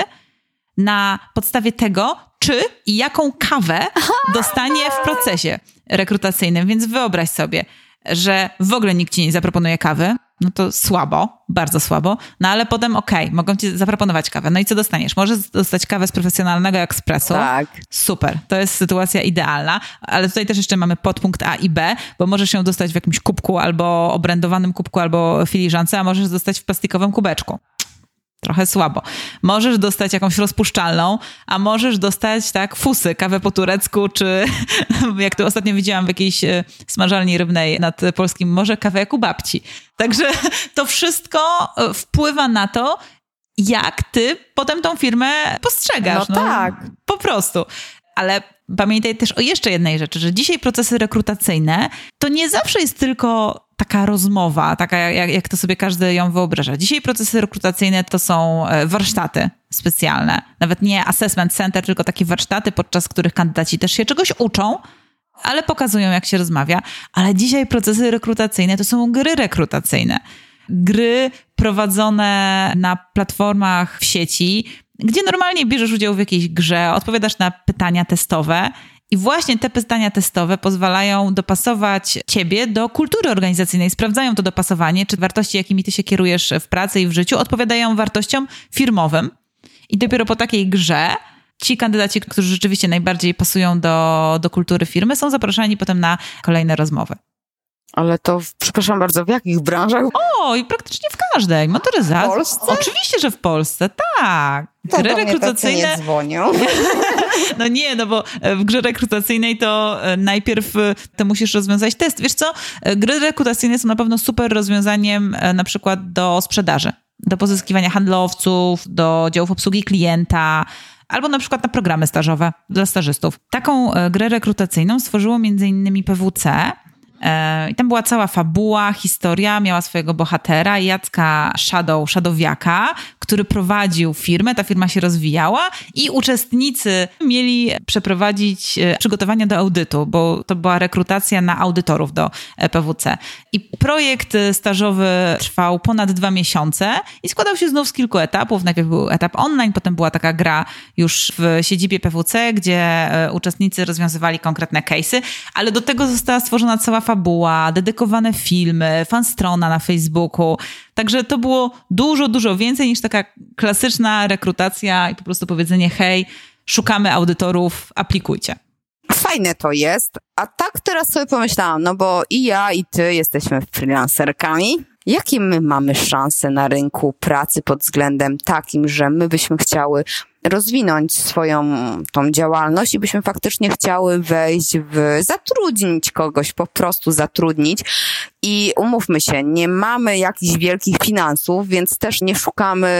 na podstawie tego, czy i jaką kawę dostanie w procesie rekrutacyjnym. Więc wyobraź sobie, że w ogóle nikt ci nie zaproponuje kawy, no to słabo, bardzo słabo, no ale potem okej, okay, mogą ci zaproponować kawę. No i co dostaniesz? Możesz dostać kawę z profesjonalnego ekspresu. Tak. Super, to jest sytuacja idealna, ale tutaj też jeszcze mamy podpunkt A i B, bo możesz ją dostać w jakimś kubku albo obrędowanym kubku albo filiżance, a możesz dostać w plastikowym kubeczku trochę słabo. Możesz dostać jakąś rozpuszczalną, a możesz dostać tak fusy, kawę po turecku, czy jak tu ostatnio widziałam w jakiejś e, smażalni rybnej nad polskim morze, kawę jak u babci. Także to wszystko e, wpływa na to, jak ty potem tą firmę postrzegasz. No, no tak. Po prostu. Ale pamiętaj też o jeszcze jednej rzeczy, że dzisiaj procesy rekrutacyjne to nie zawsze jest tylko taka rozmowa, taka jak, jak to sobie każdy ją wyobraża. Dzisiaj procesy rekrutacyjne to są e, warsztaty specjalne. Nawet nie assessment center, tylko takie warsztaty, podczas których kandydaci też się czegoś uczą, ale pokazują, jak się rozmawia. Ale dzisiaj procesy rekrutacyjne to są gry rekrutacyjne. Gry prowadzone na platformach w sieci, gdzie normalnie bierzesz udział w jakiejś grze, odpowiadasz na pytania testowe I właśnie te pytania testowe pozwalają dopasować ciebie do kultury organizacyjnej. Sprawdzają to dopasowanie, czy wartości, jakimi ty się kierujesz w pracy i w życiu, odpowiadają wartościom firmowym. I dopiero po takiej grze ci kandydaci, którzy rzeczywiście najbardziej pasują do, do kultury firmy, są zapraszani potem na kolejne rozmowy. Ale to, przepraszam bardzo, w jakich branżach? O, i praktycznie w każdej. Motoryzacja. W Polsce? Oczywiście, że w Polsce, tak. To Gry rekrutacyjne. Nie dzwonią. No nie, no bo w grze rekrutacyjnej to e, najpierw e, to musisz rozwiązać test. Wiesz co? E, gry rekrutacyjne są na pewno super rozwiązaniem na przykład do sprzedaży, do pozyskiwania handlowców, do działów obsługi klienta, albo na przykład na programy stażowe dla stażystów. Taką grę rekrutacyjną stworzyło między innymi PWC, E, I tam była cała fabuła, historia, miała swojego bohatera, Jacka Shadow, Shadowiaka, który prowadził firmę, ta firma się rozwijała i uczestnicy mieli przeprowadzić e, przygotowania do audytu, bo to była rekrutacja na audytorów do e, PWC. I projekt stażowy trwał ponad dwa miesiące i składał się znów z kilku etapów. Najpierw był etap online, potem była taka gra już w siedzibie PWC, gdzie uczestnicy rozwiązywali konkretne case'y, ale do tego została stworzona cała fabuła, dedykowane filmy, fanstrona na Facebooku. Także to było dużo, dużo więcej niż taka klasyczna rekrutacja i po prostu powiedzenie hej, szukamy audytorów, aplikujcie. Fajne to jest. A tak teraz sobie pomyślałam, no bo i ja, i ty jesteśmy freelancerkami. Jakie my mamy szanse na rynku pracy pod względem takim, że my byśmy chciały rozwinąć swoją tą działalność i byśmy faktycznie chciały wejść w, zatrudnić kogoś, po prostu zatrudnić. I umówmy się, nie mamy jakichś wielkich finansów, więc też nie szukamy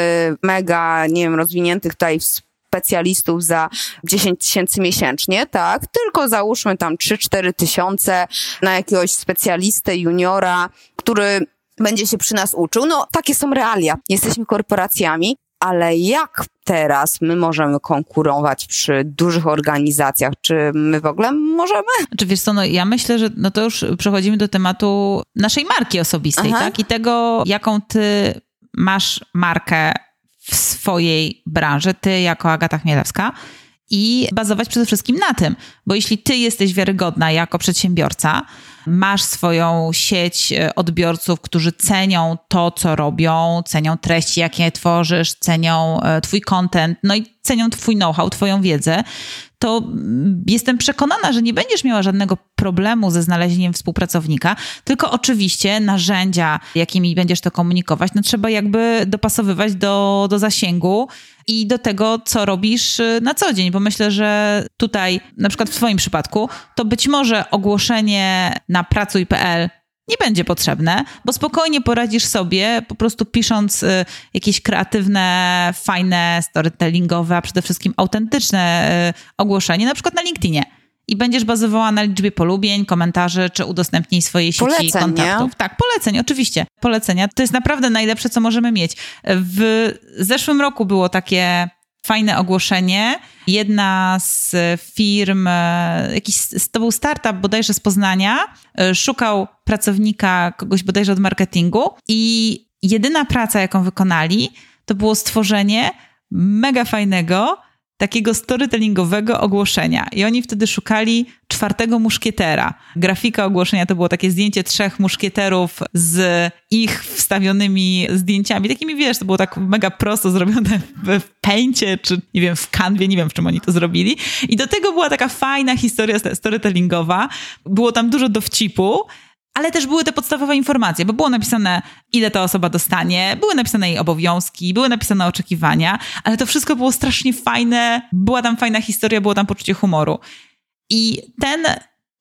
mega, nie wiem, rozwiniętych tutaj specjalistów za 10 tysięcy miesięcznie, tak? Tylko załóżmy tam 3-4 tysiące na jakiegoś specjalistę, juniora, który będzie się przy nas uczył. No, takie są realia. Jesteśmy korporacjami, ale jak teraz my możemy konkurować przy dużych organizacjach? Czy my w ogóle możemy? Czy wiesz co, no ja myślę, że no to już przechodzimy do tematu naszej marki osobistej, Aha. tak? I tego, jaką ty masz markę w swojej branży, ty jako Agata Chmielewska i bazować przede wszystkim na tym, bo jeśli ty jesteś wiarygodna jako przedsiębiorca, masz swoją sieć e, odbiorców, którzy cenią to, co robią, cenią treści, jakie tworzysz, cenią e, twój content, no i cenią twój know-how, twoją wiedzę, to jestem przekonana, że nie będziesz miała żadnego problemu ze znalezieniem współpracownika, tylko oczywiście narzędzia, jakimi będziesz to komunikować, no trzeba jakby dopasowywać do, do zasięgu i do tego, co robisz y, na co dzień, bo myślę, że tutaj, na przykład w Twoim przypadku, to być może ogłoszenie na pracuj.pl nie będzie potrzebne, bo spokojnie poradzisz sobie, po prostu pisząc y, jakieś kreatywne, fajne, storytellingowe, a przede wszystkim autentyczne y, ogłoszenie, na przykład na LinkedInie. I będziesz bazowała na liczbie polubień, komentarzy, czy udostępnij swojej sieci Poleceń, kontaktów. Nie? Tak, poleceń, oczywiście. Polecenia. To jest naprawdę najlepsze, co możemy mieć. W zeszłym roku było takie fajne ogłoszenie. Jedna z firm, e, jakiś, to był startup bodajże z Poznania, e, szukał pracownika, kogoś bodajże od marketingu i jedyna praca, jaką wykonali, to było stworzenie mega fajnego, takiego storytellingowego ogłoszenia. I oni wtedy szukali czwartego muszkietera. Grafika ogłoszenia to było takie zdjęcie trzech muszkieterów z ich wstawionymi zdjęciami. Takimi, wiesz, to było tak mega prosto zrobione w pęcie, czy nie wiem, w kanwie, nie wiem, w czym oni to zrobili. I do tego była taka fajna historia storytellingowa. Było tam dużo dowcipu ale też były te podstawowe informacje, bo było napisane, ile ta osoba dostanie, były napisane jej obowiązki, były napisane oczekiwania, ale to wszystko było strasznie fajne, była tam fajna historia, było tam poczucie humoru. I ten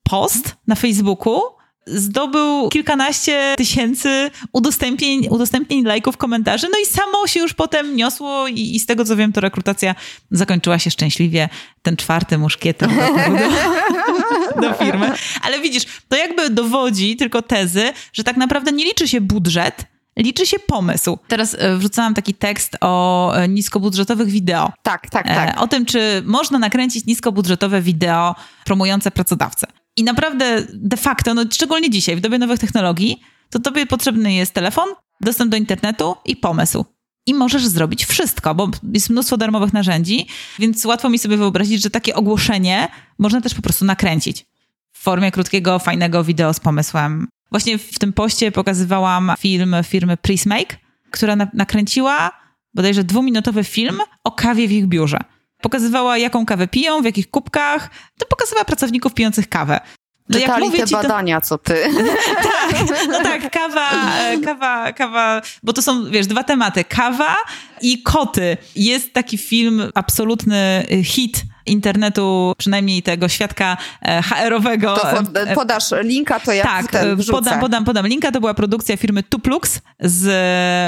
post na Facebooku zdobył kilkanaście tysięcy udostępnień, udostępnień lajków, komentarzy, no i samo się już potem niosło i, i z tego co wiem, to rekrutacja zakończyła się szczęśliwie. Ten czwarty muszkieter do, do firmy. Ale widzisz, to jakby dowodzi tylko tezy, że tak naprawdę nie liczy się budżet, liczy się pomysł. Teraz e, wrzucałam taki tekst o e, niskobudżetowych wideo. Tak, tak, tak. E, o tym, czy można nakręcić niskobudżetowe wideo promujące pracodawcę. I naprawdę de facto, no szczególnie dzisiaj, w dobie nowych technologii, to tobie potrzebny jest telefon, dostęp do internetu i pomysł. i możesz zrobić wszystko, bo jest mnóstwo darmowych narzędzi, więc łatwo mi sobie wyobrazić, że takie ogłoszenie można też po prostu nakręcić w formie krótkiego, fajnego wideo z pomysłem. Właśnie w tym poście pokazywałam film firmy Prismake, która na nakręciła bodajże dwuminutowy film o kawie w ich biurze. Pokazywała, jaką kawę piją, w jakich kubkach, to pokazywała pracowników pijących kawę. No Czytali jak mówię te badania, to... co ty. tak, no tak, kawa, e, kawa, kawa, bo to są, wiesz, dwa tematy. Kawa i koty. Jest taki film, absolutny hit internetu, przynajmniej tego świadka e, HR-owego. To e, podasz linka, to ja tak, podam, podam, podam linka. To była produkcja firmy Tuplux z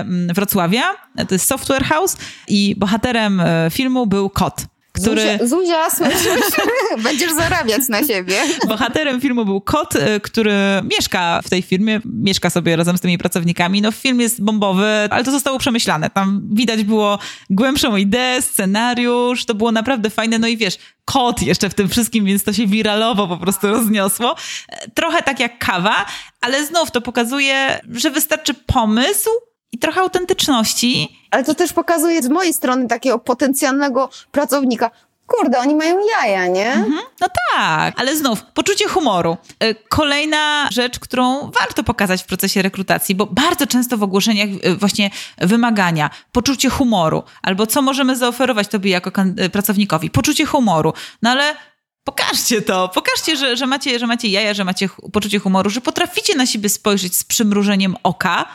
mm, Wrocławia. To jest Software House i bohaterem filmu był kot który... Zuzia, Zuzia słyszysz? Będziesz zarabiać na siebie. Bohaterem filmu był kot, y, który mieszka w tej firmie, mieszka sobie razem z tymi pracownikami. No film jest bombowy, ale to zostało przemyślane. Tam widać było głębszą ideę, scenariusz, to było naprawdę fajne. No i wiesz, kot jeszcze w tym wszystkim, więc to się wiralowo po prostu rozniosło. Trochę tak jak kawa, ale znów to pokazuje, że wystarczy pomysł, i trochę autentyczności. Ale to też pokazuje z mojej strony takiego potencjalnego pracownika. Kurde, oni mają jaja, nie? Mhm. No tak, ale znów, poczucie humoru. Y, kolejna rzecz, którą warto pokazać w procesie rekrutacji, bo bardzo często w ogłoszeniach y, właśnie wymagania, poczucie humoru, albo co możemy zaoferować tobie jako pracownikowi, poczucie humoru. No ale Pokażcie to, pokażcie, że, że, macie, że macie jaja, że macie poczucie humoru, że potraficie na siebie spojrzeć z przymrużeniem oka,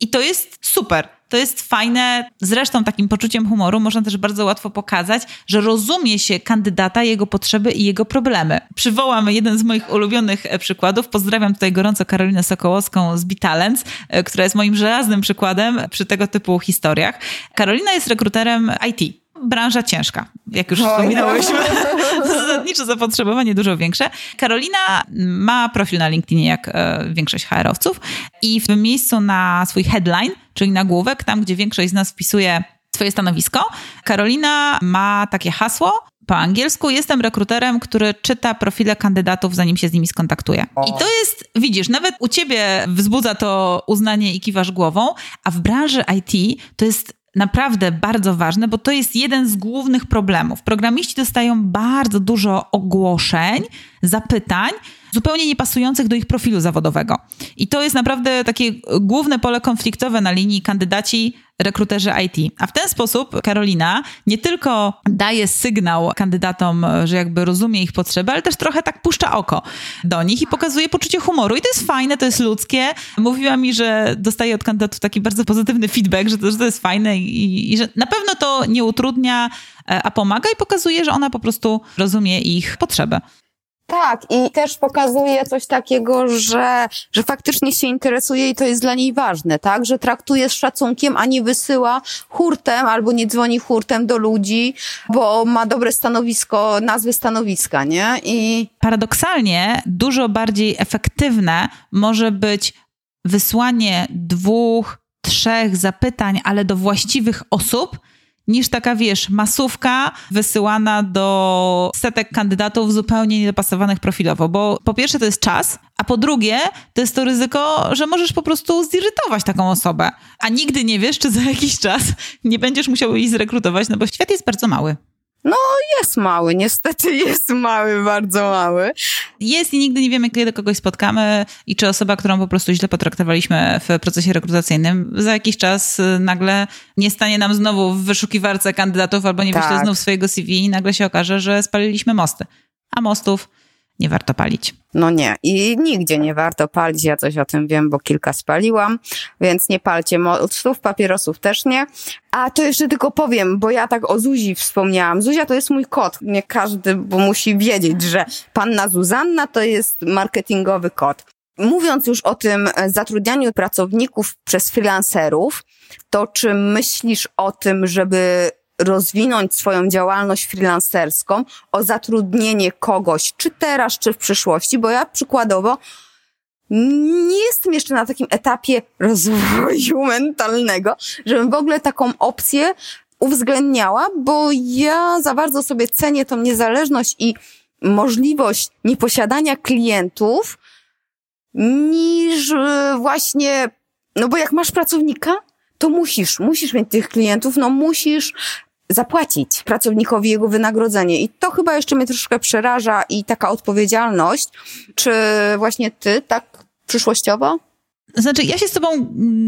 i to jest super. To jest fajne. Zresztą takim poczuciem humoru można też bardzo łatwo pokazać, że rozumie się kandydata, jego potrzeby i jego problemy. Przywołam jeden z moich ulubionych e, przykładów. Pozdrawiam tutaj gorąco Karolinę Sokołowską z Bitalents, e, która jest moim żelaznym przykładem przy tego typu historiach. Karolina jest rekruterem IT branża ciężka, jak już wspominałyśmy. Zasadniczo zapotrzebowanie dużo większe. Karolina ma profil na LinkedInie, jak e, większość HR-owców i w tym miejscu na swój headline, czyli nagłówek, tam gdzie większość z nas wpisuje swoje stanowisko, Karolina ma takie hasło, po angielsku jestem rekruterem, który czyta profile kandydatów, zanim się z nimi skontaktuje. I to jest, widzisz, nawet u ciebie wzbudza to uznanie i kiwasz głową, a w branży IT to jest naprawdę bardzo ważne, bo to jest jeden z głównych problemów. Programiści dostają bardzo dużo ogłoszeń, zapytań, zupełnie niepasujących do ich profilu zawodowego. I to jest naprawdę takie główne pole konfliktowe na linii kandydaci rekruterzy IT. A w ten sposób Karolina nie tylko daje sygnał kandydatom, że jakby rozumie ich potrzeby, ale też trochę tak puszcza oko do nich i pokazuje poczucie humoru. I to jest fajne, to jest ludzkie. Mówiła mi, że dostaje od kandydatów taki bardzo pozytywny feedback, że to, że to jest fajne i, i że na pewno to nie utrudnia, e, a pomaga i pokazuje, że ona po prostu rozumie ich potrzeby. Tak, i też pokazuje coś takiego, że, że faktycznie się interesuje i to jest dla niej ważne, tak? Że traktuje z szacunkiem, a nie wysyła hurtem albo nie dzwoni hurtem do ludzi, bo ma dobre stanowisko, nazwy stanowiska, nie? I paradoksalnie dużo bardziej efektywne może być wysłanie dwóch, trzech zapytań, ale do właściwych osób, niż taka, wiesz, masówka wysyłana do setek kandydatów zupełnie niedopasowanych profilowo, bo po pierwsze to jest czas, a po drugie to jest to ryzyko, że możesz po prostu zirytować taką osobę, a nigdy nie wiesz, czy za jakiś czas nie będziesz musiał jej zrekrutować, no bo świat jest bardzo mały. No, jest mały, niestety jest mały, bardzo mały. Jest i nigdy nie wiemy, kiedy kogoś spotkamy i czy osoba, którą po prostu źle potraktowaliśmy w procesie rekrutacyjnym, za jakiś czas y, nagle nie stanie nam znowu w wyszukiwarce kandydatów albo nie tak. wyśle znów swojego CV i nagle się okaże, że spaliliśmy mosty. A mostów nie warto palić. No nie, i nigdzie nie warto palić, ja coś o tym wiem, bo kilka spaliłam, więc nie palcie mostów, papierosów też nie. A to jeszcze tylko powiem, bo ja tak o Zuzi wspomniałam. Zuzia to jest mój kot, nie każdy, bo musi wiedzieć, że panna Zuzanna to jest marketingowy kot. Mówiąc już o tym zatrudnianiu pracowników przez freelancerów, to czy myślisz o tym, żeby rozwinąć swoją działalność freelancerską, o zatrudnienie kogoś, czy teraz, czy w przyszłości, bo ja przykładowo nie jestem jeszcze na takim etapie rozwoju mentalnego, żebym w ogóle taką opcję uwzględniała, bo ja za bardzo sobie cenię tą niezależność i możliwość nieposiadania klientów, niż właśnie, no bo jak masz pracownika, to musisz, musisz mieć tych klientów, no musisz zapłacić pracownikowi jego wynagrodzenie. I to chyba jeszcze mnie troszkę przeraża i taka odpowiedzialność. Czy właśnie ty tak przyszłościowo? Znaczy, ja się z Tobą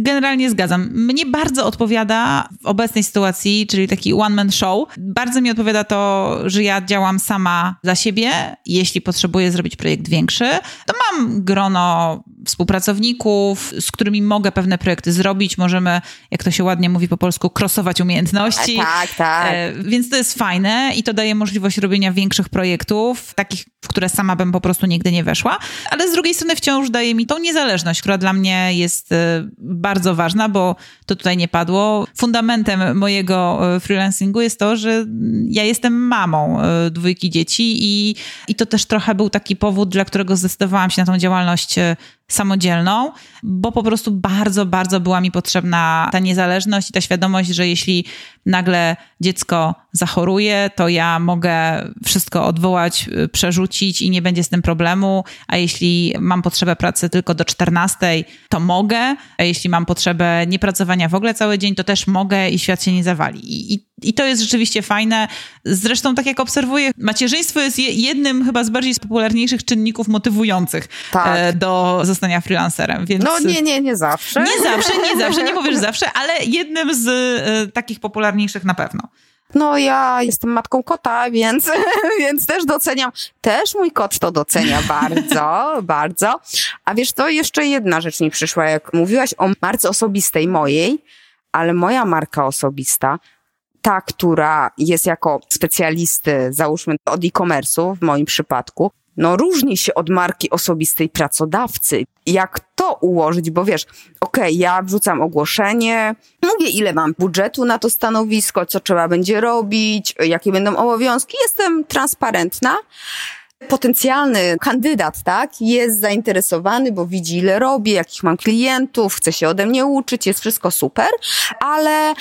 generalnie zgadzam. Mnie bardzo odpowiada w obecnej sytuacji, czyli taki one-man show, bardzo mi odpowiada to, że ja działam sama za siebie. Jeśli potrzebuję zrobić projekt większy, to mam grono współpracowników, z którymi mogę pewne projekty zrobić. Możemy, jak to się ładnie mówi po polsku, krosować umiejętności. Tak, tak. E, więc to jest fajne i to daje możliwość robienia większych projektów, takich, w które sama bym po prostu nigdy nie weszła. Ale z drugiej strony wciąż daje mi tą niezależność, która dla mnie jest e, bardzo ważna, bo to tutaj nie padło. Fundamentem mojego e, freelancingu jest to, że ja jestem mamą e, dwójki dzieci i, i to też trochę był taki powód, dla którego zdecydowałam się na tą działalność samodzielną, bo po prostu bardzo, bardzo była mi potrzebna ta niezależność i ta świadomość, że jeśli nagle dziecko zachoruje, to ja mogę wszystko odwołać, y, przerzucić i nie będzie z tym problemu, a jeśli mam potrzebę pracy tylko do 14, to mogę, a jeśli mam potrzebę niepracowania w ogóle cały dzień, to też mogę i świat się nie zawali. I, i, i to jest rzeczywiście fajne. Zresztą, tak jak obserwuję, macierzyństwo jest jednym chyba z bardziej popularniejszych czynników motywujących tak. E, do zostania freelancerem. Więc... No nie, nie, nie zawsze. Nie zawsze, nie zawsze, nie mówisz zawsze, ale jednym z y, takich popularniejszych na pewno. No ja jestem matką kota, więc, więc też doceniam. Też mój kot to docenia bardzo, bardzo. A wiesz, to jeszcze jedna rzecz mi przyszła, jak mówiłaś o marce osobistej mojej, ale moja marka osobista, ta, która jest jako specjalisty, załóżmy od e-commerce'u w moim przypadku, no różni się od marki osobistej pracodawcy. Jak to ułożyć? Bo wiesz, okej, okay, ja wrzucam ogłoszenie, mówię ile mam budżetu na to stanowisko, co trzeba będzie robić, jakie będą obowiązki, jestem transparentna. Potencjalny kandydat, tak, jest zainteresowany, bo widzi ile robię, jakich mam klientów, chce się ode mnie uczyć, jest wszystko super, ale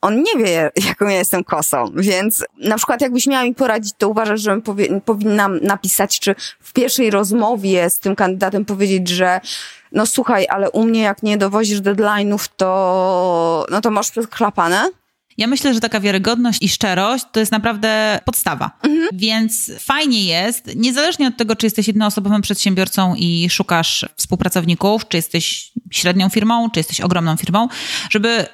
on nie wie, jaką ja jestem kosą, więc na przykład jakbyś miała mi poradzić, to uważasz, że powie, powinnam napisać, czy w pierwszej rozmowie z tym kandydatem powiedzieć, że no słuchaj, ale u mnie jak nie dowozisz deadline'ów, to no to masz chlapane. Ja myślę, że taka wiarygodność i szczerość to jest naprawdę podstawa. Mhm. Więc fajnie jest, niezależnie od tego, czy jesteś jednoosobowym przedsiębiorcą i szukasz współpracowników, czy jesteś średnią firmą, czy jesteś ogromną firmą, żeby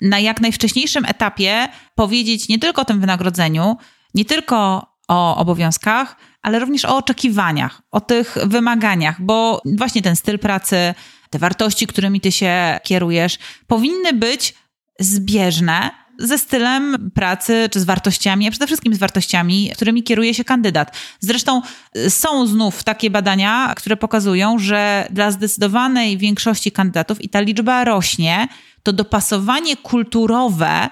na jak najwcześniejszym etapie powiedzieć nie tylko o tym wynagrodzeniu, nie tylko o obowiązkach, ale również o oczekiwaniach, o tych wymaganiach, bo właśnie ten styl pracy, te wartości, którymi ty się kierujesz, powinny być zbieżne ze stylem pracy, czy z wartościami, a przede wszystkim z wartościami, którymi kieruje się kandydat. Zresztą y, są znów takie badania, które pokazują, że dla zdecydowanej większości kandydatów i ta liczba rośnie, to dopasowanie kulturowe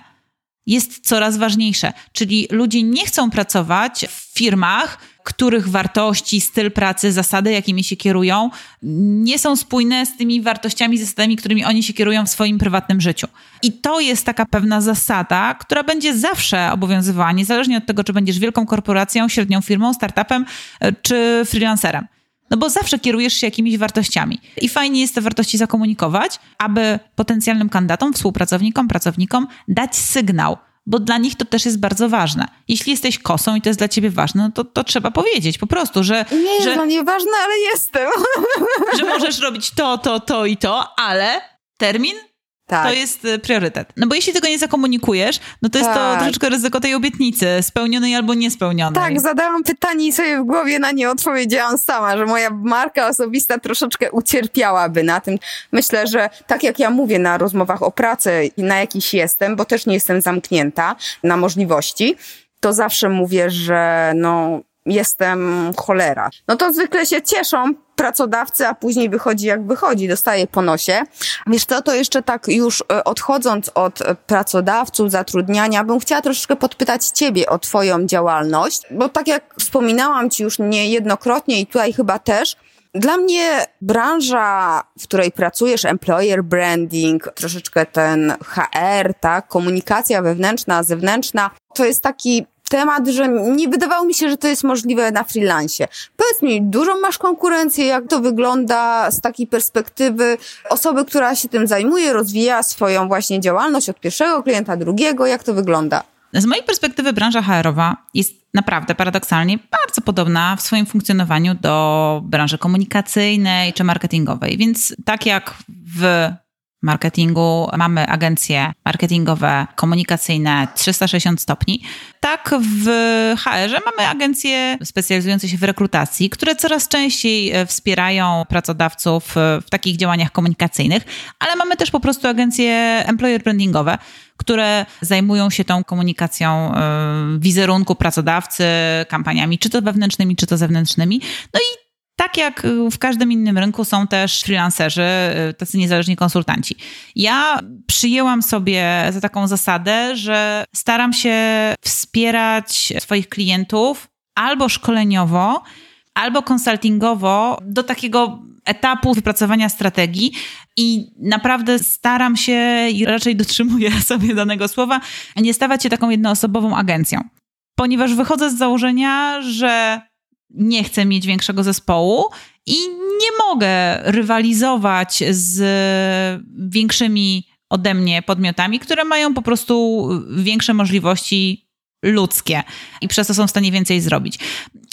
jest coraz ważniejsze. Czyli ludzie nie chcą pracować w firmach, których wartości, styl pracy, zasady, jakimi się kierują, nie są spójne z tymi wartościami, zasadami, którymi oni się kierują w swoim prywatnym życiu. I to jest taka pewna zasada, która będzie zawsze obowiązywała, niezależnie od tego, czy będziesz wielką korporacją, średnią firmą, startupem e, czy freelancerem. No bo zawsze kierujesz się jakimiś wartościami. I fajnie jest te wartości zakomunikować, aby potencjalnym kandydatom, współpracownikom, pracownikom dać sygnał, bo dla nich to też jest bardzo ważne. Jeśli jesteś kosą i to jest dla ciebie ważne, no to, to trzeba powiedzieć po prostu, że... Nie jest że, dla mnie ważne, ale jestem. Że możesz robić to, to, to i to, ale termin tak. To jest y, priorytet. No bo jeśli tego nie zakomunikujesz, no to jest tak. to troszeczkę ryzyko tej obietnicy, spełnionej albo niespełnionej. Tak, zadałam pytanie i sobie w głowie na nie odpowiedziałam sama, że moja marka osobista troszeczkę ucierpiałaby na tym. Myślę, że tak jak ja mówię na rozmowach o pracy i na jakiś jestem, bo też nie jestem zamknięta na możliwości, to zawsze mówię, że no jestem cholera. No to zwykle się cieszą pracodawcy, a później wychodzi jak wychodzi, dostaje po nosie. Wiesz co, to jeszcze tak już e, odchodząc od pracodawców, zatrudniania, bym chciała troszeczkę podpytać Ciebie o Twoją działalność, bo tak jak wspominałam Ci już niejednokrotnie i tutaj chyba też, dla mnie branża, w której pracujesz, employer branding, troszeczkę ten HR, tak, komunikacja wewnętrzna, zewnętrzna, to jest taki temat, że nie wydawało mi się, że to jest możliwe na freelancie. Powiedz mi, dużą masz konkurencję, jak to wygląda z takiej perspektywy osoby, która się tym zajmuje, rozwija swoją właśnie działalność od pierwszego klienta, drugiego, jak to wygląda? Z mojej perspektywy branża HR-owa jest naprawdę paradoksalnie bardzo podobna w swoim funkcjonowaniu do branży komunikacyjnej czy marketingowej. Więc tak jak w marketingu mamy agencje marketingowe, komunikacyjne 360 stopni, tak w HR-ze mamy agencje specjalizujące się w rekrutacji, które coraz częściej e, wspierają pracodawców e, w takich działaniach komunikacyjnych, ale mamy też po prostu agencje employer brandingowe, które zajmują się tą komunikacją e, wizerunku pracodawcy, kampaniami czy to wewnętrznymi, czy to zewnętrznymi. No i tak jak w każdym innym rynku są też freelancerzy, y, tacy niezależni konsultanci. Ja przyjęłam sobie za taką zasadę, że staram się wspierać swoich klientów albo szkoleniowo, albo konsultingowo do takiego etapu wypracowania strategii i naprawdę staram się i raczej dotrzymuję sobie danego słowa, nie stawać się taką jednoosobową agencją. Ponieważ wychodzę z założenia, że nie chcę mieć większego zespołu i nie mogę rywalizować z większymi ode mnie podmiotami, które mają po prostu większe możliwości ludzkie i przez to są w stanie więcej zrobić.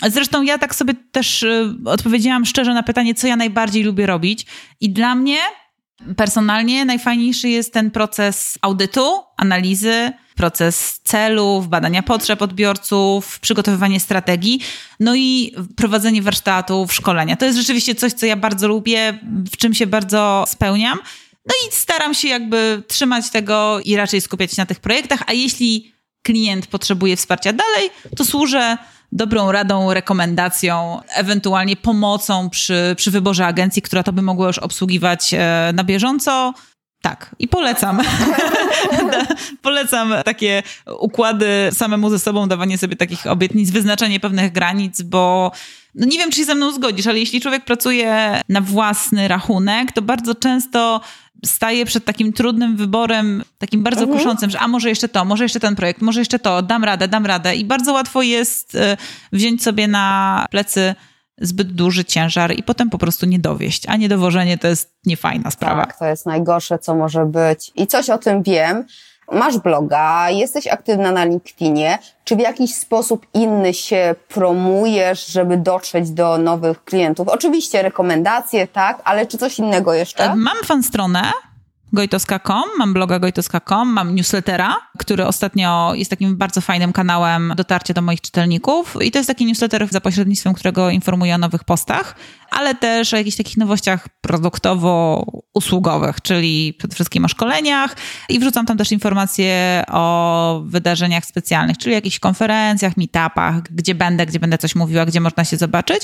Zresztą ja tak sobie też y, odpowiedziałam szczerze na pytanie, co ja najbardziej lubię robić i dla mnie personalnie najfajniejszy jest ten proces audytu, analizy, proces celów, badania potrzeb odbiorców, przygotowywanie strategii, no i prowadzenie warsztatów, szkolenia. To jest rzeczywiście coś, co ja bardzo lubię, w czym się bardzo spełniam. No i staram się jakby trzymać tego i raczej skupiać się na tych projektach, a jeśli klient potrzebuje wsparcia dalej, to służę dobrą radą, rekomendacją, ewentualnie pomocą przy, przy wyborze agencji, która to by mogła już obsługiwać e, na bieżąco. Tak, i polecam. polecam takie układy samemu ze sobą, dawanie sobie takich obietnic, wyznaczanie pewnych granic, bo no nie wiem, czy się ze mną zgodzisz, ale jeśli człowiek pracuje na własny rachunek, to bardzo często staje przed takim trudnym wyborem, takim bardzo mhm. kuszącym, że a może jeszcze to, może jeszcze ten projekt, może jeszcze to, dam radę, dam radę. I bardzo łatwo jest e, wziąć sobie na plecy zbyt duży ciężar i potem po prostu nie dowieść. A niedowożenie to jest niefajna sprawa. Tak, to jest najgorsze, co może być. I coś o tym wiem. Masz bloga, jesteś aktywna na LinkedInie. Czy w jakiś sposób inny się promujesz, żeby dotrzeć do nowych klientów? Oczywiście rekomendacje, tak, ale czy coś innego jeszcze? Mam fan stronę, gojtoska.com, mam bloga gojtoska.com, mam newslettera, który ostatnio jest takim bardzo fajnym kanałem dotarcia do moich czytelników. I to jest taki newsletter za pośrednictwem którego informuję o nowych postach, ale też o jakichś takich nowościach produktowo-usługowych, czyli przede wszystkim o szkoleniach. I wrzucam tam też informacje o wydarzeniach specjalnych, czyli jakichś konferencjach, meetupach, gdzie będę, gdzie będę coś mówiła, gdzie można się zobaczyć.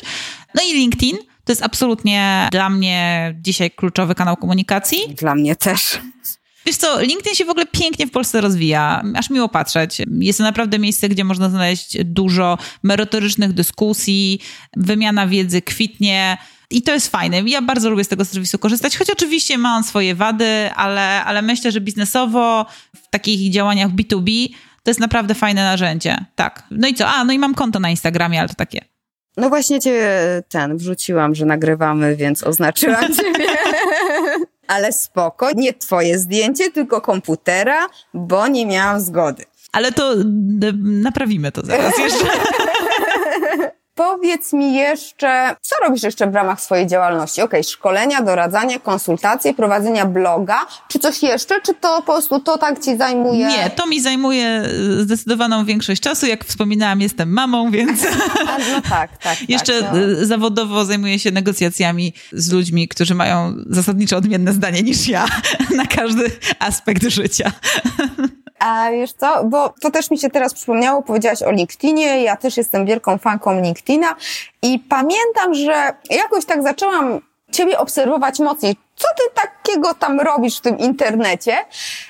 No i LinkedIn, to jest absolutnie dla mnie dzisiaj kluczowy kanał komunikacji. Dla mnie też. Wiesz co, LinkedIn się w ogóle pięknie w Polsce rozwija, aż miło patrzeć. Jest to naprawdę miejsce, gdzie można znaleźć dużo merytorycznych dyskusji, wymiana wiedzy kwitnie. I to jest fajne. Ja bardzo lubię z tego serwisu korzystać, choć oczywiście ma on swoje wady, ale, ale myślę, że biznesowo w takich działaniach B2B to jest naprawdę fajne narzędzie. Tak. No i co? A, no i mam konto na Instagramie, ale to takie no właśnie cię ten wrzuciłam, że nagrywamy, więc oznaczyłam ciebie. Ale spoko, nie twoje zdjęcie, tylko komputera, bo nie miałam zgody. Ale to naprawimy to zaraz jeszcze. Powiedz mi jeszcze, co robisz jeszcze w ramach swojej działalności? Okej, okay, szkolenia, doradzanie, konsultacje, prowadzenia bloga, czy coś jeszcze, czy to po prostu to tak ci zajmuje? Nie, to mi zajmuje zdecydowaną większość czasu. Jak wspominałam, jestem mamą, więc... No tak, tak. jeszcze tak, no. zawodowo zajmuję się negocjacjami z ludźmi, którzy mają zasadniczo odmienne zdanie niż ja na każdy aspekt życia. A wiesz co, bo to też mi się teraz przypomniało, powiedziałaś o LinkedInie, ja też jestem wielką fanką LinkedIna i pamiętam, że jakoś tak zaczęłam Ciebie obserwować mocniej. Co ty takiego tam robisz w tym internecie?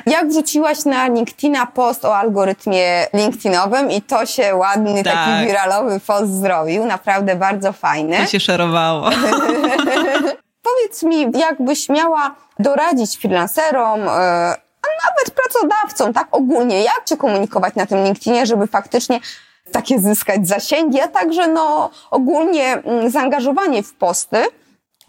Jak wrzuciłaś na LinkedIna post o algorytmie LinkedInowym i to się ładny, tak. taki wiralowy post zrobił, naprawdę bardzo fajny. To się szerowało. Powiedz mi, jakbyś miała doradzić freelancerom, e, nawet pracodawcom, tak ogólnie, jak się komunikować na tym LinkedInie, żeby faktycznie takie zyskać zasięgi, a także no ogólnie mm, zaangażowanie w posty.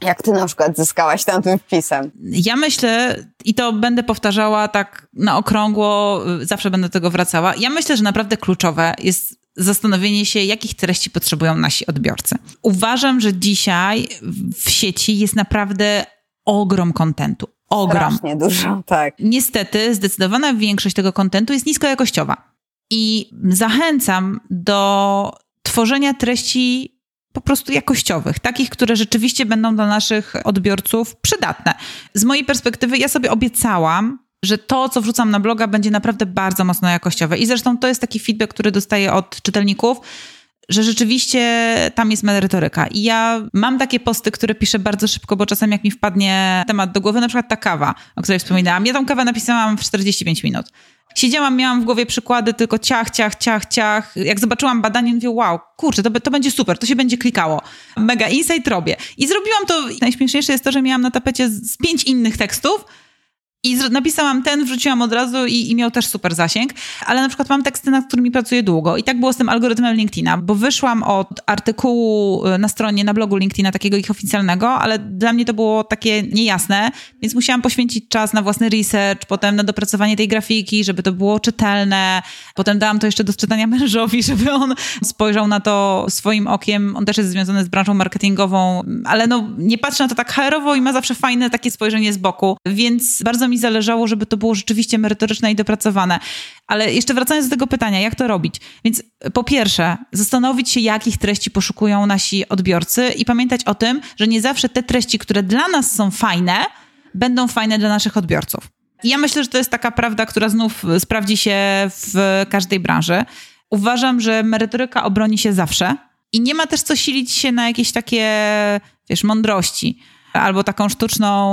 Jak ty na przykład zyskałaś tam tym wpisem? Ja myślę, i to będę powtarzała tak na okrągło, zawsze będę do tego wracała. Ja myślę, że naprawdę kluczowe jest zastanowienie się, jakich treści potrzebują nasi odbiorcy. Uważam, że dzisiaj w sieci jest naprawdę ogrom kontentu. Ogrom. Strasznie dużo, tak. Niestety, zdecydowana większość tego kontentu jest niskojakościowa. I zachęcam do tworzenia treści po prostu jakościowych, takich, które rzeczywiście będą dla naszych odbiorców przydatne. Z mojej perspektywy, ja sobie obiecałam, że to, co wrzucam na bloga, będzie naprawdę bardzo mocno jakościowe. I zresztą to jest taki feedback, który dostaję od czytelników, że rzeczywiście tam jest merytoryka. I ja mam takie posty, które piszę bardzo szybko, bo czasem jak mi wpadnie temat do głowy, na przykład ta kawa, o której wspominałam. Ja tą kawę napisałam w 45 minut. Siedziałam, miałam w głowie przykłady, tylko ciach, ciach, ciach, ciach. Jak zobaczyłam badanie, mówię, wow, kurczę, to, to będzie super, to się będzie klikało. Mega insight robię. I zrobiłam to, najśmieszniejsze jest to, że miałam na tapecie z pięć innych tekstów, i napisałam ten, wrzuciłam od razu i, i, miał też super zasięg, ale na przykład mam teksty, nad którymi pracuję długo. I tak było z tym algorytmem LinkedIna, bo wyszłam od artykułu y, na stronie, na blogu LinkedIna, takiego ich oficjalnego, ale dla mnie to było takie niejasne, więc musiałam poświęcić czas na własny research, potem na dopracowanie tej grafiki, żeby to było czytelne. Potem dałam to jeszcze do czytania mężowi, żeby on spojrzał na to swoim okiem. On też jest związany z branżą marketingową, ale no nie patrzy na to tak HR-owo i ma zawsze fajne takie spojrzenie z boku, więc bardzo mi zależało, żeby to było rzeczywiście merytoryczne i dopracowane. Ale jeszcze wracając do tego pytania, jak to robić? Więc po pierwsze, zastanowić się, jakich treści poszukują nasi odbiorcy i pamiętać o tym, że nie zawsze te treści, które dla nas są fajne, będą fajne dla naszych odbiorców. I ja myślę, że to jest taka prawda, która znów sprawdzi się w każdej branży. Uważam, że merytoryka obroni się zawsze i nie ma też co silić się na jakieś takie, wiesz, mądrości albo taką sztuczną,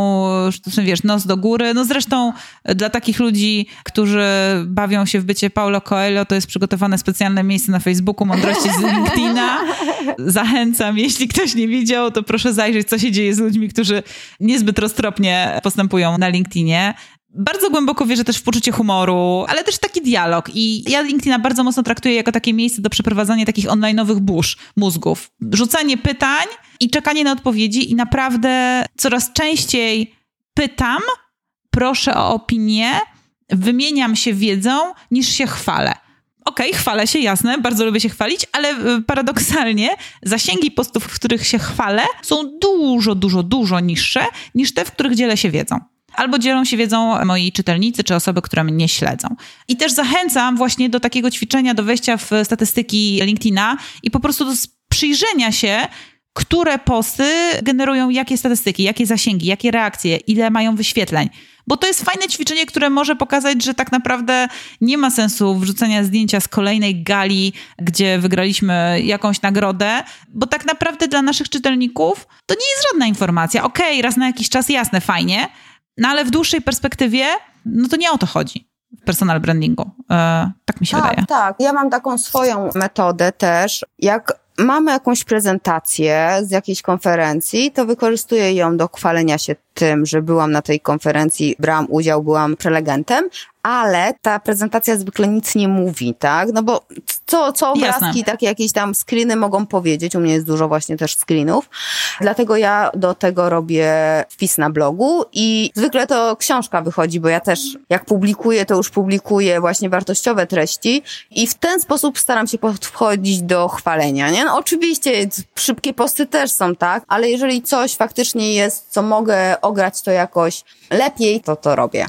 sztuczny, wiesz, nos do góry. No zresztą dla takich ludzi, którzy bawią się w bycie Paulo Coelho, to jest przygotowane specjalne miejsce na Facebooku Mądrości z LinkedIna. Zachęcam, jeśli ktoś nie widział, to proszę zajrzeć, co się dzieje z ludźmi, którzy niezbyt roztropnie postępują na LinkedInie bardzo głęboko wierzę też w poczucie humoru, ale też taki dialog. I ja LinkedIna bardzo mocno traktuję jako takie miejsce do przeprowadzania takich online'owych burz mózgów. Rzucanie pytań i czekanie na odpowiedzi i naprawdę coraz częściej pytam, proszę o opinię, wymieniam się wiedzą, niż się chwalę. Okej, okay, chwalę się, jasne, bardzo lubię się chwalić, ale y, paradoksalnie zasięgi postów, w których się chwalę, są dużo, dużo, dużo niższe niż te, w których dzielę się wiedzą albo dzielą się wiedzą moi czytelnicy czy osoby, które mnie śledzą. I też zachęcam właśnie do takiego ćwiczenia, do wejścia w statystyki LinkedIna i po prostu do przyjrzenia się, które posty generują jakie statystyki, jakie zasięgi, jakie reakcje, ile mają wyświetleń. Bo to jest fajne ćwiczenie, które może pokazać, że tak naprawdę nie ma sensu wrzucenia zdjęcia z kolejnej gali, gdzie wygraliśmy jakąś nagrodę, bo tak naprawdę dla naszych czytelników to nie jest żadna informacja. Okej, okay, raz na jakiś czas jasne, fajnie, no ale w dłuższej perspektywie, no to nie o to chodzi w personal brandingu. E, tak mi się tak, wydaje. Tak, ja mam taką swoją metodę też. Jak mamy jakąś prezentację z jakiejś konferencji, to wykorzystuję ją do chwalenia się tym, że byłam na tej konferencji, brałam udział, byłam prelegentem, ale ta prezentacja zwykle nic nie mówi, tak? No bo co, co obrazki, Jasne. takie jakieś tam screeny mogą powiedzieć, u mnie jest dużo właśnie też screenów, dlatego ja do tego robię wpis na blogu i zwykle to książka wychodzi, bo ja też jak publikuję, to już publikuję właśnie wartościowe treści i w ten sposób staram się podchodzić do chwalenia, nie? No oczywiście szybkie posty też są, tak? Ale jeżeli coś faktycznie jest, co mogę ograć to jakoś lepiej, to to robię.